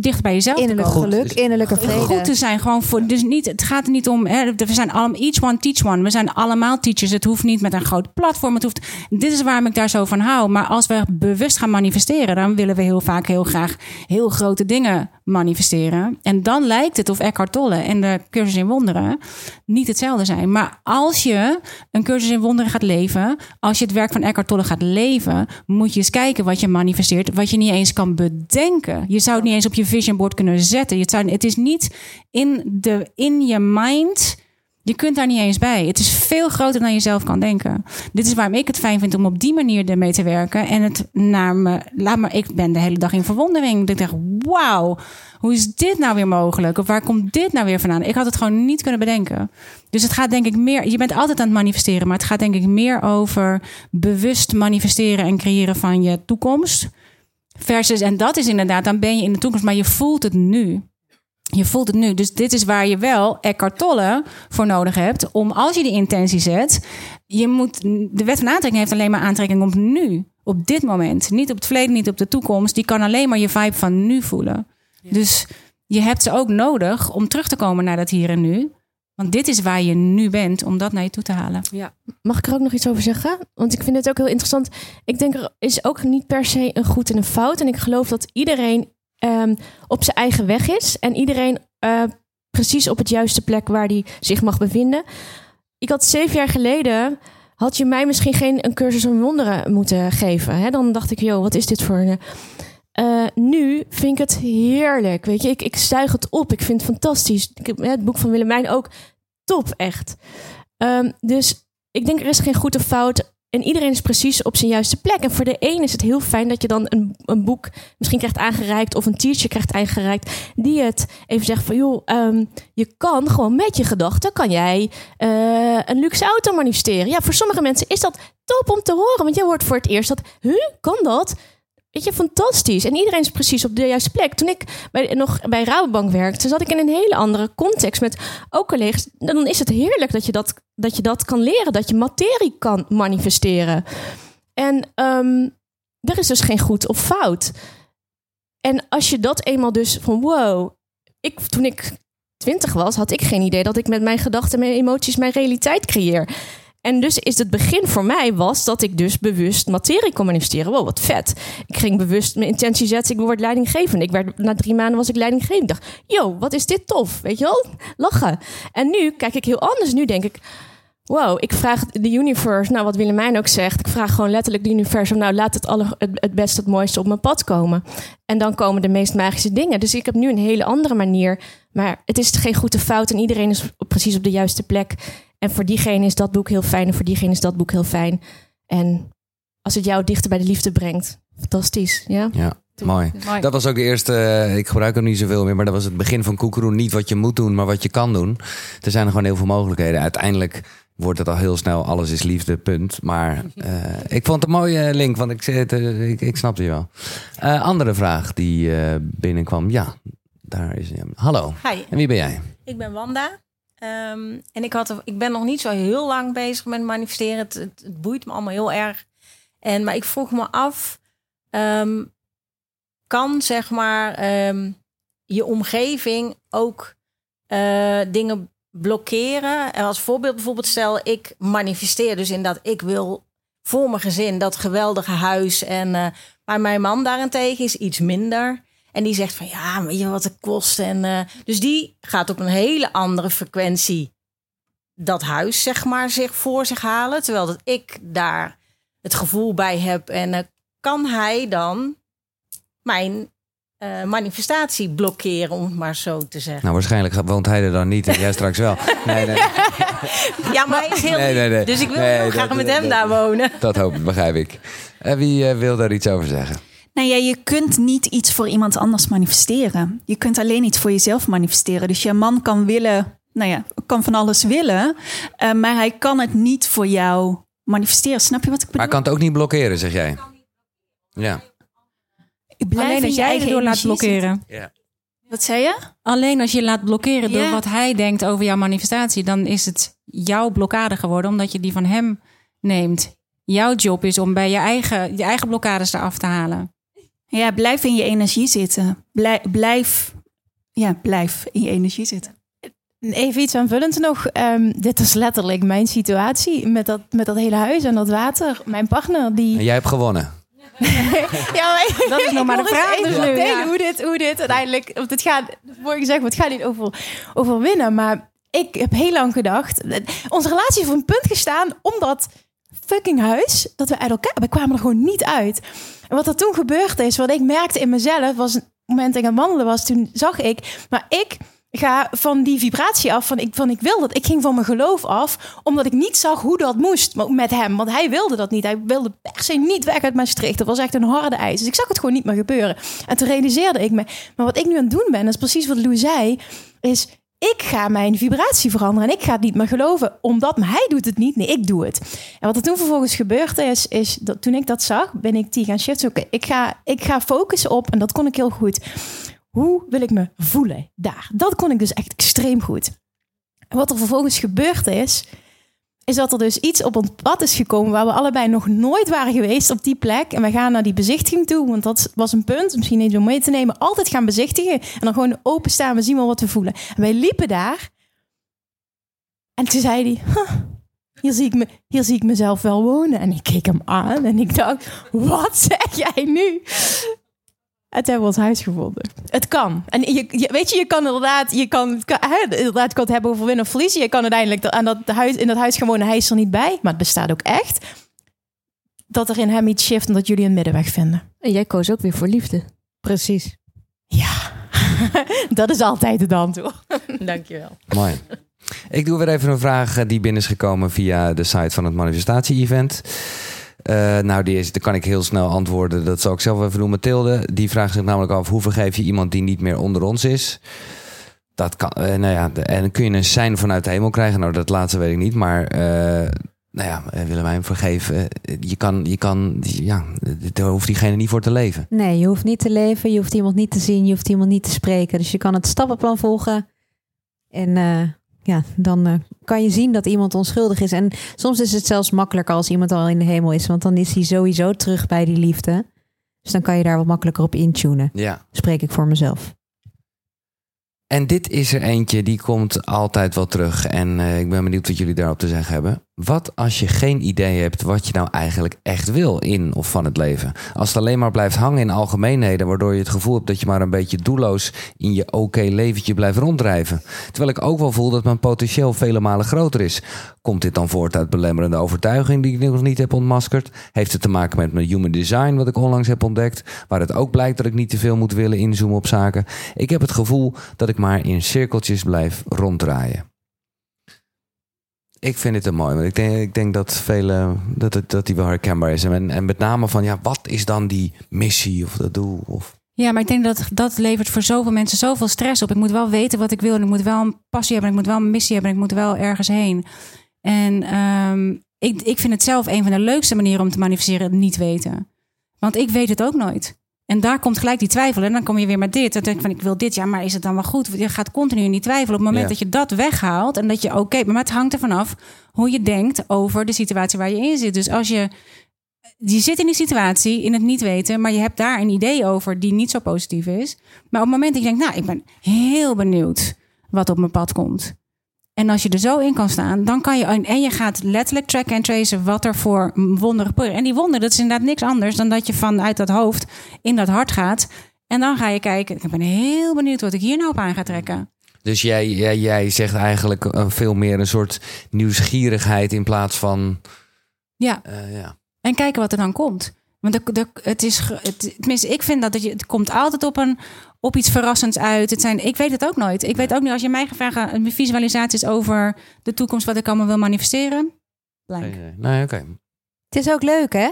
dicht bij jezelf Innerlijk te komen. geluk, Dus- innerlijke vrede. Goed te zijn. Gewoon voor, dus niet, het gaat er niet om. Hè, we zijn allemaal each one teach one. We zijn allemaal teachers. Het hoeft niet met een groot platform. Het hoeft, dit is waarom ik daar zo van hou. Maar als we bewust gaan manifesteren, dan willen we heel vaak heel graag heel grote dingen manifesteren. En dan lijkt het of Eckhart Tolle en de cursus in wonderen niet hetzelfde zijn. Maar als je een cursus in wonderen gaat leven, als je het werk van Eckhart Tolle gaat leven, moet je eens kijken wat je manifesteert, wat je niet eens kan bedenken. Je zou het niet eens op je vision board kunnen zetten. Het, het is niet in, de, in je mind. Je kunt daar niet eens bij. Het is veel groter dan je zelf kan denken. Dit is waarom ik het fijn vind om op die manier ermee te werken. En het naar me. Laat maar, ik ben de hele dag in verwondering. Ik denk, wauw, hoe is dit nou weer mogelijk? Of waar komt dit nou weer vandaan? Ik had het gewoon niet kunnen bedenken. Dus het gaat denk ik meer. Je bent altijd aan het manifesteren, maar het gaat denk ik meer over bewust manifesteren en creëren van je toekomst. Versus, en dat is inderdaad, dan ben je in de toekomst, maar je voelt het nu. Je voelt het nu. Dus dit is waar je wel Eckhart Tolle voor nodig hebt. Om als je die intentie zet. Je moet, de wet van aantrekking heeft alleen maar aantrekking op nu. Op dit moment. Niet op het verleden, niet op de toekomst. Die kan alleen maar je vibe van nu voelen. Dus je hebt ze ook nodig om terug te komen naar dat hier en nu. Want dit is waar je nu bent, om dat naar je toe te halen. Ja. Mag ik er ook nog iets over zeggen? Want ik vind het ook heel interessant. Ik denk er is ook niet per se een goed en een fout. En ik geloof dat iedereen um, op zijn eigen weg is. En iedereen uh, precies op het juiste plek waar die zich mag bevinden. Ik had zeven jaar geleden. Had je mij misschien geen een cursus in wonderen moeten geven? Hè? Dan dacht ik, joh, wat is dit voor een. Uh, nu vind ik het heerlijk. Weet je, ik, ik zuig het op. Ik vind het fantastisch. Ik heb het boek van Willemijn ook top, echt. Um, dus ik denk er is geen goed of fout. En iedereen is precies op zijn juiste plek. En voor de een is het heel fijn dat je dan een, een boek misschien krijgt aangereikt of een t-shirt krijgt aangereikt. Die het even zegt van joh, um, je kan gewoon met je gedachten kan jij uh, een luxe auto manifesteren. Ja, voor sommige mensen is dat top om te horen. Want je hoort voor het eerst dat, huh, kan dat? Weet je, fantastisch. En iedereen is precies op de juiste plek. Toen ik bij, nog bij Rabobank werkte, zat ik in een hele andere context met ook collega's. Dan is het heerlijk dat je dat, dat, je dat kan leren, dat je materie kan manifesteren. En um, er is dus geen goed of fout. En als je dat eenmaal dus van wow, ik, toen ik twintig was, had ik geen idee dat ik met mijn gedachten, mijn emoties, mijn realiteit creëer. En dus is het begin voor mij was dat ik dus bewust materie kon manifesteren. Wow, wat vet. Ik ging bewust mijn intentie zetten. Ik word leidinggevend. Ik werd, na drie maanden was ik leidinggevend. Ik dacht, yo, wat is dit tof. Weet je wel? Lachen. En nu kijk ik heel anders. Nu denk ik, wow, ik vraag de universe, nou wat Willemijn ook zegt. Ik vraag gewoon letterlijk de universum, nou laat het, alle, het, het beste, het mooiste op mijn pad komen. En dan komen de meest magische dingen. Dus ik heb nu een hele andere manier. Maar het is geen goede fout en iedereen is precies op de juiste plek. En voor diegene is dat boek heel fijn en voor diegene is dat boek heel fijn. En als het jou dichter bij de liefde brengt, fantastisch. Ja, ja. Mooi. Mooi. Dat was ook de eerste, eh, ik gebruik hem niet zoveel meer, maar dat was het begin van Koekeroen. Niet wat je moet doen, maar wat je kan doen. Er zijn er gewoon heel veel mogelijkheden. Uiteindelijk wordt het al heel snel, alles is liefde, punt. Maar uh, ik vond het een mooie link, want ik, het, uh, ik, ik snapte je wel. Uh, andere vraag die binnenkwam. Ja, daar is hij. Hallo. Hi. En wie ben jij? Ik ben Wanda. Um, en ik, had, ik ben nog niet zo heel lang bezig met manifesteren. Het, het, boeit me allemaal heel erg. En, maar ik vroeg me af, um, kan zeg maar um, je omgeving ook uh, dingen blokkeren? En als voorbeeld bijvoorbeeld stel, ik manifesteer dus in dat ik wil voor mijn gezin dat geweldige huis. En, maar mijn man daarentegen is iets minder. En die zegt van ja, weet je wat het kost? En, uh, dus die gaat op een hele andere frequentie dat huis, zeg maar, zich voor zich halen. Terwijl dat ik daar het gevoel bij heb. En uh, kan hij dan mijn uh, manifestatie blokkeren, om het maar zo te zeggen? Nou, waarschijnlijk woont hij er dan niet en jij straks wel. [laughs] Nee, nee. ja, maar hij is heel nee. Dus ik wil heel graag met hem daar wonen. Dat hoop ik, begrijp ik. En wie wil daar iets over zeggen? Nou ja, je kunt niet iets voor iemand anders manifesteren. Je kunt alleen iets voor jezelf manifesteren. Dus je man kan willen, nou ja, kan van alles willen, uh, maar hij kan het niet voor jou manifesteren. Snap je wat ik bedoel? Maar hij kan het ook niet blokkeren, zeg jij. Ja. Blijf Alleen als jij je door laat blokkeren. Ja. Wat zei je? Alleen als je laat blokkeren door wat hij denkt over jouw manifestatie, dan is het jouw blokkade geworden, omdat je die van hem neemt. Jouw job is om bij je eigen, je eigen blokkades eraf te halen. Ja, blijf in je energie zitten. Blijf, blijf, ja, blijf in je energie zitten. Even iets aanvullends nog. Ehm, dit is letterlijk mijn situatie met dat, met dat hele huis en dat water. Mijn partner die... En jij hebt gewonnen. [laughs] Ja, maar Dat is nog maar de vraag dus nu, vertellen ja. hoe, dit, hoe dit uiteindelijk... Want het gaat, vorige gezegd, het gaat niet over, over winnen. Maar ik heb heel lang gedacht... Onze relatie heeft op een punt gestaan omdat fucking huis... dat we uit elkaar... We kwamen er gewoon niet uit. En wat er toen gebeurd is, wat ik merkte in mezelf... was het moment dat ik aan wandelen was, toen zag ik... Maar ik ga van die vibratie af van ik, van ik wil dat. Ik ging van mijn geloof af, omdat ik niet zag hoe dat moest met hem. Want hij wilde dat niet. Hij wilde per se niet weg uit Maastricht. Dat was echt een harde ijs. Dus ik zag het gewoon niet meer gebeuren. En toen realiseerde ik me, maar wat ik nu aan het doen ben, is precies wat Lou zei, is ik ga mijn vibratie veranderen en ik ga het niet meer geloven, omdat maar hij doet het niet. Nee, ik doe het. En wat er toen vervolgens gebeurd is, is dat toen ik dat zag, ben ik die gaan shiften. Oké, ik, ga, ik ga focussen op, en dat kon ik heel goed. Hoe wil ik me voelen daar? Dat kon ik dus echt extreem goed. En wat er vervolgens gebeurd is, is dat er dus iets op ons pad is gekomen waar we allebei nog nooit waren geweest op die plek. En we gaan naar die bezichtiging toe, want dat was een punt, misschien niet om mee te nemen. Altijd gaan bezichtigen en dan gewoon openstaan, we zien wel wat we voelen. En wij liepen daar en toen zei hij, "Huh, hier, zie ik me, hier zie ik mezelf wel wonen. En ik keek hem aan en ik dacht, wat zeg jij nu? Het hebben we ons huis gevonden. Het kan. En je, je- weet je, je kan inderdaad, je kan, het kan, hè, inderdaad, kan het hebben over winnen of verliezen. Je kan uiteindelijk aan dat huis, in dat huis gaan wonen. Hij is er niet bij, maar het bestaat ook echt. Dat er in hem iets shift en dat jullie een middenweg vinden. En jij koos ook weer voor liefde. Precies. [laughs] Dat is altijd het antwoord. [laughs] Dankjewel. Mooi. Ik doe weer even een vraag eh, die binnen is gekomen via de site van het manifestatie-event. Eh, nou, die, is, die kan ik heel snel antwoorden. Dat zal ik zelf even doen. Mathilde, die vraagt zich namelijk af... hoe vergeef je iemand die niet meer onder ons is? Dat kan, eh, nou ja, en kun je een sein vanuit de hemel krijgen? Nou, dat laatste weet ik niet, maar... eh, nou ja, Willemijn, vergeef. eh, je kan, je kan, ja, daar hoeft diegene niet voor te leven. Nee, je hoeft niet te leven, je hoeft iemand niet te zien, je hoeft iemand niet te spreken. Dus je kan het stappenplan volgen. En ja, dan eh, kan je zien dat iemand onschuldig is. En soms is het zelfs makkelijker als iemand al in de hemel is. Want dan is hij sowieso terug bij die liefde. Dus dan kan je daar wat makkelijker op intunen. Ja. Spreek ik voor mezelf. En dit is er eentje die komt altijd wel terug. En eh, ik ben benieuwd wat jullie daarop te zeggen hebben. Wat als je geen idee hebt wat je nou eigenlijk echt wil in of van het leven? Als het alleen maar blijft hangen in algemeenheden, waardoor je het gevoel hebt dat je maar een beetje doelloos in je oké leventje blijft ronddrijven. Terwijl ik ook wel voel dat mijn potentieel vele malen groter is. Komt dit dan voort uit belemmerende overtuiging die ik nog niet heb ontmaskerd? Heeft het te maken met mijn human design, wat ik onlangs heb ontdekt? Waar het ook blijkt dat ik niet te veel moet willen inzoomen op zaken. Ik heb het gevoel dat ik maar in cirkeltjes blijf ronddraaien. Ik vind het een mooi, want ik denk, ik denk dat, vele, dat, het, dat die wel herkenbaar is. En, en met name van, ja, wat is dan die missie of dat doel? Of... Ja, maar ik denk dat dat levert voor zoveel mensen zoveel stress op. Ik moet wel weten wat ik wil. En ik moet wel een passie hebben. en Ik moet wel een missie hebben. en Ik moet wel ergens heen. En ehm, ik, ik vind het zelf een van de leukste manieren om te manifesteren. Niet weten. Want ik weet het ook nooit. En daar komt gelijk die twijfel. En dan kom je weer met dit. Dan denk ik van, ik wil dit. Ja, maar is het dan wel goed? Je gaat continu in die twijfel. Op het moment Ja. dat je dat weghaalt. En dat je, oké, maar het hangt ervan af hoe je denkt over de situatie waar je in zit. Dus als je je zit in die situatie, in het niet weten, maar je hebt daar een idee over die niet zo positief is. Maar op het moment dat je denkt, nou, ik ben heel benieuwd wat op mijn pad komt. En als je er zo in kan staan, dan kan je. En je gaat letterlijk tracken en tracen wat er voor wonderen. En die wonderen, dat is inderdaad niks anders dan dat je vanuit dat hoofd in dat hart gaat. En dan ga je kijken. Ik ben heel benieuwd wat ik hier nou op aan ga trekken. Dus jij, jij, jij zegt eigenlijk eh, veel meer een soort nieuwsgierigheid in plaats van. Ja. eh, ja. En kijken wat er dan komt. Want de, de, het is, het, tenminste, ik vind dat het, je- het komt altijd op, een, op iets verrassends uit. Het zijn, ik weet het ook nooit. Ik weet ook niet, als je mij gaat vragen, een visualisaties over de toekomst, wat ik allemaal wil manifesteren. Blank. Nee, oké. Het is ook leuk, hè?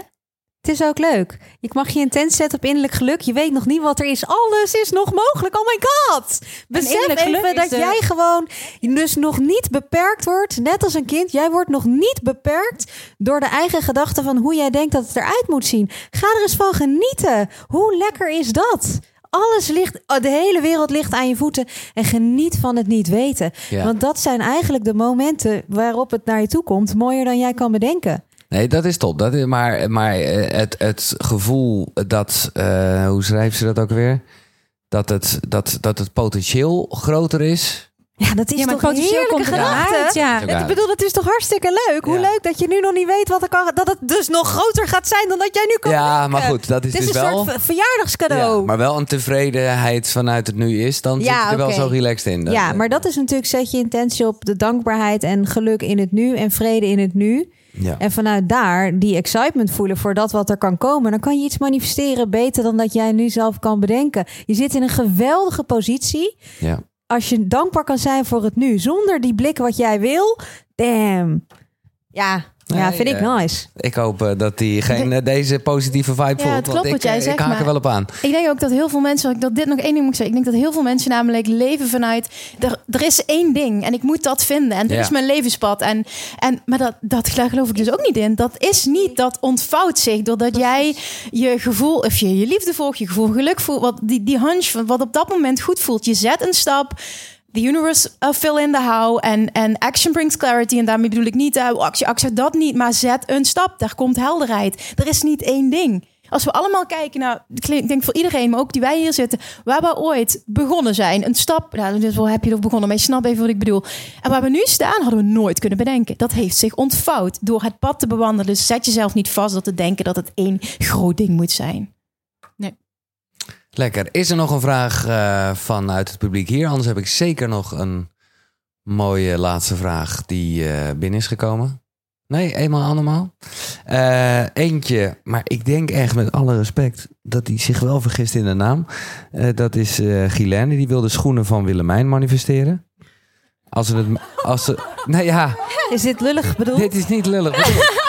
Het is ook leuk. Je mag je intent zetten op innerlijk geluk. Je weet nog niet wat er is. Alles is nog mogelijk. Oh my god. Besef innerlijk geluk even dat de- jij gewoon dus nog niet beperkt wordt. Net als een kind. Jij wordt nog niet beperkt door de eigen gedachten van hoe jij denkt dat het eruit moet zien. Ga er eens van genieten. Hoe lekker is dat? Alles ligt, de hele wereld ligt aan je voeten. En geniet van het niet weten. Ja. Want dat zijn eigenlijk de momenten waarop het naar je toe komt. Mooier dan jij kan bedenken. Nee, dat is top. Dat is, maar maar eh, het, het gevoel dat, eh, hoe schrijven ze dat ook weer? Dat het, dat, dat het potentieel groter is. Ja, dat is Ja, maar toch een heerlijke gedachte. ja. Ik bedoel, dat is toch hartstikke leuk? Hoe Ja. leuk dat je nu nog niet weet wat er kan... Dat het dus nog groter gaat zijn dan dat jij nu kan Ja, maar goed, dat is Het is dus een wel... soort ver- verjaardagscadeau. Ja, maar wel een tevredenheid vanuit het nu is, dan Ja, zit je er wel zo relaxed in. Dat- ja, maar dat is natuurlijk zet je intentie op de dankbaarheid en geluk in het nu en vrede in het nu. Ja. En vanuit daar die excitement voelen voor dat wat er kan komen. Dan kan je iets manifesteren beter dan dat jij nu zelf kan bedenken. Je zit in een geweldige positie. Ja. Als je dankbaar kan zijn voor het nu. Zonder die blik wat jij wil. Damn. Ja, ja vind ik eh, nice. Ik hoop eh, dat hij geen eh, deze positieve vibe voelt. het want klopt ik, wat jij zegt, Ik haak er wel op aan. Ik denk ook dat heel veel mensen, dat dit nog één ding moet ik zeggen. Ik denk dat heel veel mensen namelijk leven vanuit, er, er is één ding en ik moet dat vinden. En dit Ja. is mijn levenspad. En, en, maar dat, dat daar geloof ik dus ook niet in. Dat is niet, dat ontvouwt zich doordat jij je gevoel, of je, je liefde volgt, je gevoel geluk voelt. Wat, die, die hunch, van wat op dat moment goed voelt. Je zet een stap. The universe uh, fill in the how. En, en action brings clarity. En daarmee bedoel ik niet, uh, actie, actie, dat niet. Maar zet een stap. Daar komt helderheid. Er is niet één ding. Als we allemaal kijken naar, ik denk voor iedereen, maar ook die wij hier zitten, waar we ooit begonnen zijn, een stap, nou, dus wel heb je er begonnen, maar je snapt even wat ik bedoel. En waar we nu staan, hadden we nooit kunnen bedenken. Dat heeft zich ontvouwd door het pad te bewandelen. Dus zet jezelf niet vast door te denken dat het één groot ding moet zijn. Lekker. Is er nog een vraag eh, vanuit het publiek hier? Anders heb ik zeker nog een mooie laatste vraag die eh, binnen is gekomen. Nee, eenmaal allemaal. Eh, eentje, maar ik denk echt met alle respect dat hij zich wel vergist in de naam. Dat is eh Guylaine, die wil de schoenen van Willemijn manifesteren. Als ze het... Als ze, nou ja, Is dit lullig bedoeld? dit is niet lullig bedoeld.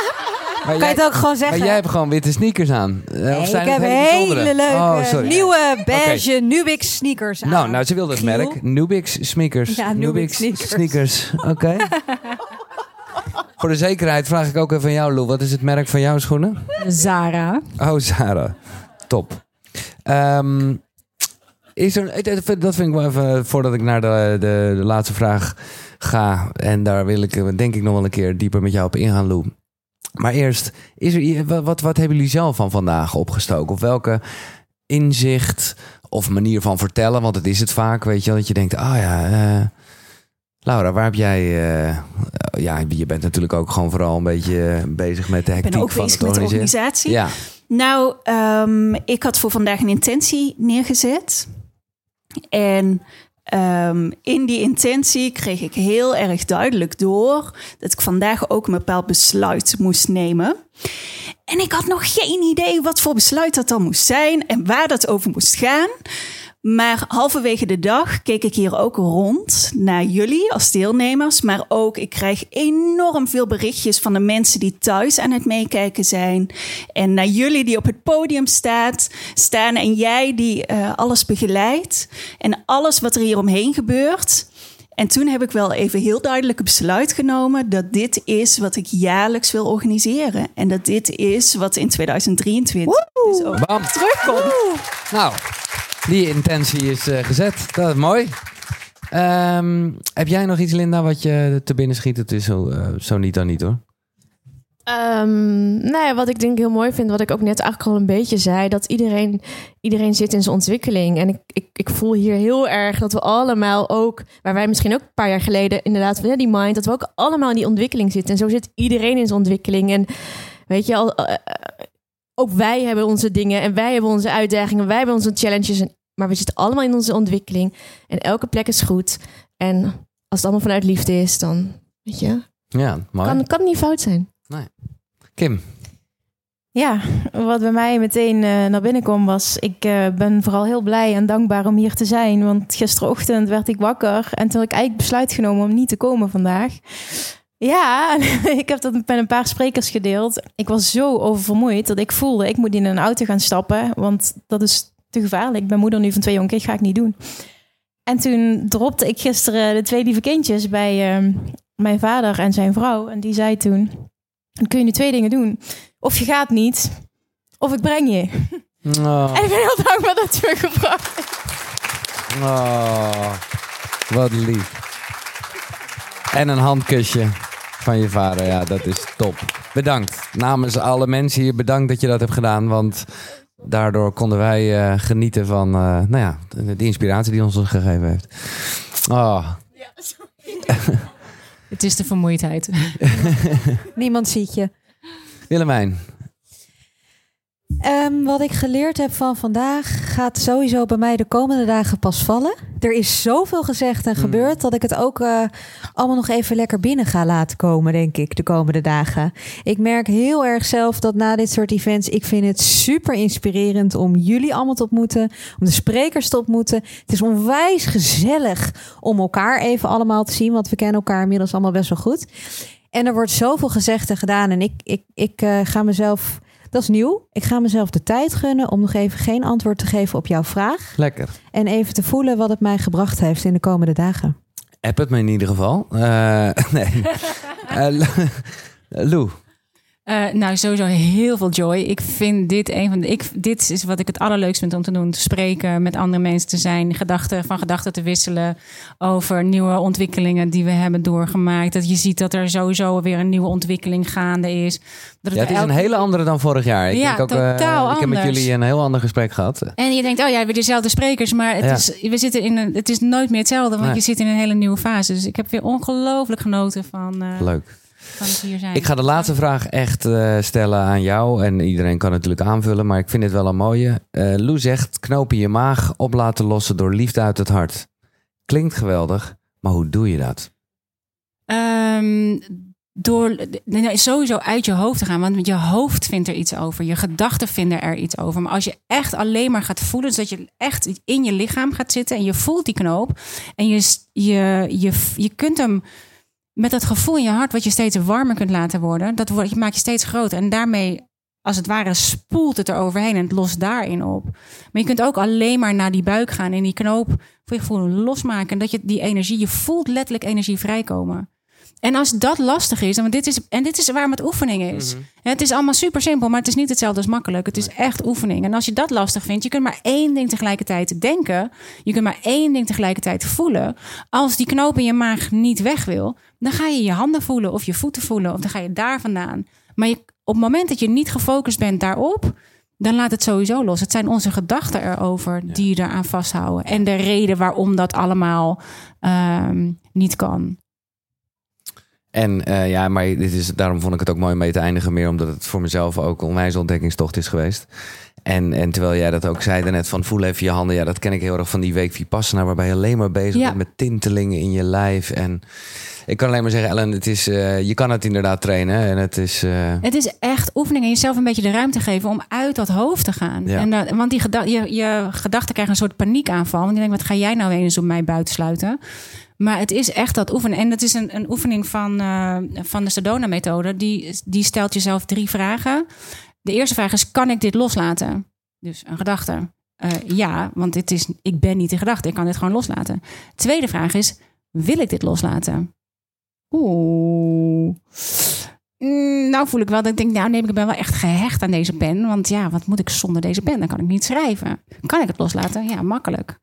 Maar Kan je het ook gewoon zeggen? Maar jij hebt gewoon witte sneakers aan. Eh, Nee, of zijn ik heb hele leuke Oh, sorry. nieuwe beige. Nubix sneakers aan. Nou, nou, ze wilde het Giel. merk. Nubix sneakers. Ja, Nubix sneakers. sneakers. Oké. [laughs] Voor de zekerheid vraag ik ook even aan jou, Lou. Wat is het merk van jouw schoenen? Zara. Oh, Zara. Top. Ehm, is er, dat vind ik wel even, voordat ik naar de, de, de laatste vraag ga. En daar wil ik denk ik nog wel een keer dieper met jou op ingaan, Lou. Maar eerst, is er, wat, wat, hebben jullie zelf van vandaag opgestoken? Of welke inzicht of manier van vertellen? Want het is het vaak, weet je wel, dat je denkt, ah ja... eh, Laura, waar heb jij... eh, ja, je bent natuurlijk ook gewoon vooral een beetje eh, bezig met de hectiek ben ook van bezig het met de organisatie. Ja. Nou, ehm, ik had voor vandaag een intentie neergezet. En ehm, in die intentie kreeg ik heel erg duidelijk door dat ik vandaag ook een bepaald besluit moest nemen. En ik had nog geen idee wat voor besluit dat dan moest zijn en waar dat over moest gaan. Maar halverwege de dag keek ik hier ook rond naar jullie als deelnemers. Maar ook, ik krijg enorm veel berichtjes van de mensen die thuis aan het meekijken zijn. En naar jullie die op het podium staat, staan. En jij die eh, alles begeleidt. En alles wat er hier omheen gebeurt. En toen heb ik wel even heel duidelijk een besluit genomen dat dit is wat ik jaarlijks wil organiseren. En dat dit is wat in 2023 dus ook Bam. terugkomt. Nou, die intentie is eh, gezet. Dat is mooi. Ehm, heb jij nog iets, Linda, wat je te binnen schiet? Het is zo, eh, zo niet dan niet, hoor. Ja, wat ik denk heel mooi vind, wat ik ook net eigenlijk al een beetje zei, dat iedereen, iedereen zit in zijn ontwikkeling. En ik, ik, ik voel hier heel erg dat we allemaal ook, waar wij misschien ook een paar jaar geleden inderdaad, ja, die mind, dat we ook allemaal in die ontwikkeling zitten. En zo zit iedereen in zijn ontwikkeling. En weet je, al, eh, ook wij hebben onze dingen en wij hebben onze uitdagingen, wij hebben onze challenges. En, maar we zitten allemaal in onze ontwikkeling. En elke plek is goed. En als het allemaal vanuit liefde is, dan, weet je, Ja, mooi. kan, kan het niet fout zijn. Kim. Ja, wat bij mij meteen eh, naar binnen kwam was... ik eh, ben vooral heel blij en dankbaar om hier te zijn. Want gisterochtend werd ik wakker... en toen had ik eigenlijk besluit genomen om niet te komen vandaag. Ja, [laughs] ik heb dat met een paar sprekers gedeeld. Ik was zo oververmoeid dat ik voelde... ik moet in een auto gaan stappen, want dat is te gevaarlijk. Ik ben moeder nu van twee kinderen, ga ik niet doen. En toen dropte ik gisteren de twee lieve kindjes bij eh, mijn vader en zijn vrouw. En die zei toen... Dan kun je nu twee dingen doen. Of je gaat niet, of ik breng je. Oh, En ik ben heel dankbaar dat je me gebracht hebt. oh, wat lief. En een handkusje. Van je vader. Ja, dat is top. Bedankt. Namens alle mensen hier, bedankt dat je dat hebt gedaan. Want daardoor konden wij eh, genieten van eh, nou ja, de, de inspiratie die ons gegeven heeft. Oh. [laughs] Het is de vermoeidheid. [laughs] Niemand ziet je. Willemijn, Ehm, wat ik geleerd heb van vandaag gaat sowieso bij mij de komende dagen pas vallen. Er is zoveel gezegd en gebeurd dat ik het ook eh, allemaal nog even lekker binnen ga laten komen, denk ik, de komende dagen. Ik merk heel erg zelf dat na dit soort events, ik vind het super inspirerend om jullie allemaal te ontmoeten, om de sprekers te ontmoeten. Het is onwijs gezellig om elkaar even allemaal te zien, want we kennen elkaar inmiddels allemaal best wel goed. En er wordt zoveel gezegd en gedaan en ik, ik, ik eh, ga mezelf... Dat is nieuw. Ik ga mezelf de tijd gunnen om nog even geen antwoord te geven op jouw vraag. lekker. En even te voelen wat het mij gebracht heeft in de komende dagen. App het me in ieder geval. Eh, [laughs] nee. [laughs] Eh, Lo- Lou. Eh, nou, sowieso heel veel joy. Ik vind dit een van de. Ik, dit is wat ik het allerleukst vind om te doen: te spreken, met andere mensen te zijn, gedachten van gedachten te wisselen over nieuwe ontwikkelingen die we hebben doorgemaakt. Dat je ziet dat er sowieso weer een nieuwe ontwikkeling gaande is. Dat Ja, het is een hele andere dan vorig jaar. Ik, Ja, denk ook, eh, ik heb met jullie een heel ander gesprek gehad. En je denkt, oh ja, weer dezelfde sprekers, maar het, Ja. is, we zitten in een, het is nooit meer hetzelfde, want Nee. je zit in een hele nieuwe fase. Dus ik heb weer ongelooflijk genoten van, eh, Leuk. Van het hier zijn. Ik ga de laatste vraag echt eh, stellen aan jou. En iedereen kan natuurlijk aanvullen, maar ik vind het wel een mooie. Eh Lou zegt, knoop in je maag op laten lossen door liefde uit het hart. Klinkt geweldig, maar hoe doe je dat? Ehm, door sowieso uit je hoofd te gaan. Want je hoofd vindt er iets over. Je gedachten vinden er iets over. Maar als je echt alleen maar gaat voelen. Dus dat je echt in je lichaam gaat zitten. En je voelt die knoop. En je, je, je, je kunt hem met dat gevoel in je hart. Wat je steeds warmer kunt laten worden. Dat wordt- maak je steeds groter. En daarmee als het ware spoelt het er overheen en het lost daarin op. Maar je kunt ook alleen maar naar die buik gaan en die knoop voor je gevoel losmaken. En dat je die energie, je voelt letterlijk energie vrijkomen. En als dat lastig is, want dit is, en dit is waarom het oefening is. Het is allemaal super simpel, maar het is niet hetzelfde als makkelijk. Het is echt oefening. En als je dat lastig vindt, je kunt maar één ding tegelijkertijd denken. Je kunt maar één ding tegelijkertijd voelen. Als die knoop in je maag niet weg wil, dan ga je je handen voelen of je voeten voelen. Of dan ga je daar vandaan. Maar je, op het moment dat je niet gefocust bent daarop, dan laat het sowieso los. Het zijn onze gedachten erover die je eraan vasthouden. En de reden waarom dat allemaal ehm, niet kan. En eh, ja, maar dit is, daarom vond ik het ook mooi om mee te eindigen. Meer omdat het voor mezelf ook een onwijs ontdekkingstocht is geweest. En, en terwijl jij dat ook zei net van voel even je handen. Ja, dat ken ik heel erg van die week Vipassana. Waarbij je alleen maar bezig Ja. bent met tintelingen in je lijf. En ik kan alleen maar zeggen, Ellen, het is, eh, je kan het inderdaad trainen. En het is... eh, Het is echt oefening en jezelf een beetje de ruimte geven om uit dat hoofd te gaan. Ja. En dat, want die je, je gedachten krijgen een soort paniekaanval. Want je denkt, wat ga jij nou eens op mij buiten sluiten? Maar het is echt dat oefenen. En dat is een, een oefening van, eh, van de Sedona-methode. Die, die stelt jezelf drie vragen. De eerste vraag is, kan ik dit loslaten? Dus een gedachte. Eh, ja, want dit is, ik ben niet de gedachte. Ik kan dit gewoon loslaten. Tweede vraag is, wil ik dit loslaten? Oeh. Mm, nou voel ik wel dat ik denk, nou nee, ik ben wel echt gehecht aan deze pen. Want ja, wat moet ik zonder deze pen? Dan kan ik niet schrijven. Kan ik het loslaten? Ja, makkelijk.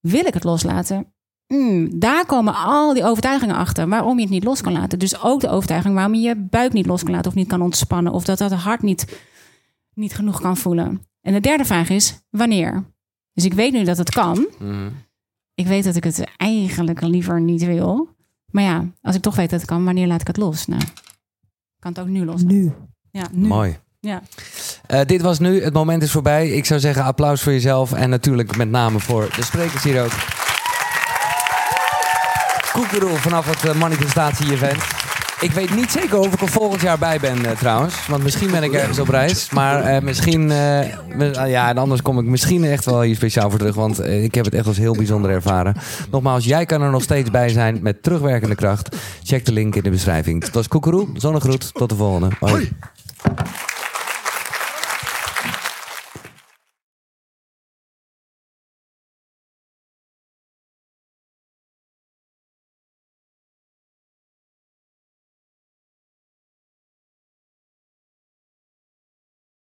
Wil ik het loslaten? Mm, daar komen al die overtuigingen achter waarom je het niet los kan laten. Dus ook de overtuiging waarom je je buik niet los kan laten of niet kan ontspannen. Of dat dat hart niet, niet genoeg kan voelen. En de derde vraag is, wanneer? Dus ik weet nu dat het kan. mhm. Ik weet dat ik het eigenlijk liever niet wil. Maar ja, als ik toch weet dat het kan, wanneer laat ik het los? Nou, ik kan het ook nu los. Nu. Ja, nu. Mooi. Ja. Eh, dit was nu, het moment is voorbij. Ik zou zeggen applaus voor jezelf en natuurlijk met name voor de sprekers hier ook. Koekeroe vanaf het eh, manifestatie-event. Ik weet niet zeker of ik er volgend jaar bij ben eh, trouwens. Want misschien ben ik ergens op reis. Maar eh, misschien... ah, ja, en anders kom ik misschien echt wel hier speciaal voor terug. Want ik heb het echt als heel bijzonder ervaren. Nogmaals, jij kan er nog steeds bij zijn met terugwerkende kracht. Check de link in de beschrijving. Het was Koekeroe, zonnegroet. Tot de volgende. Hoi.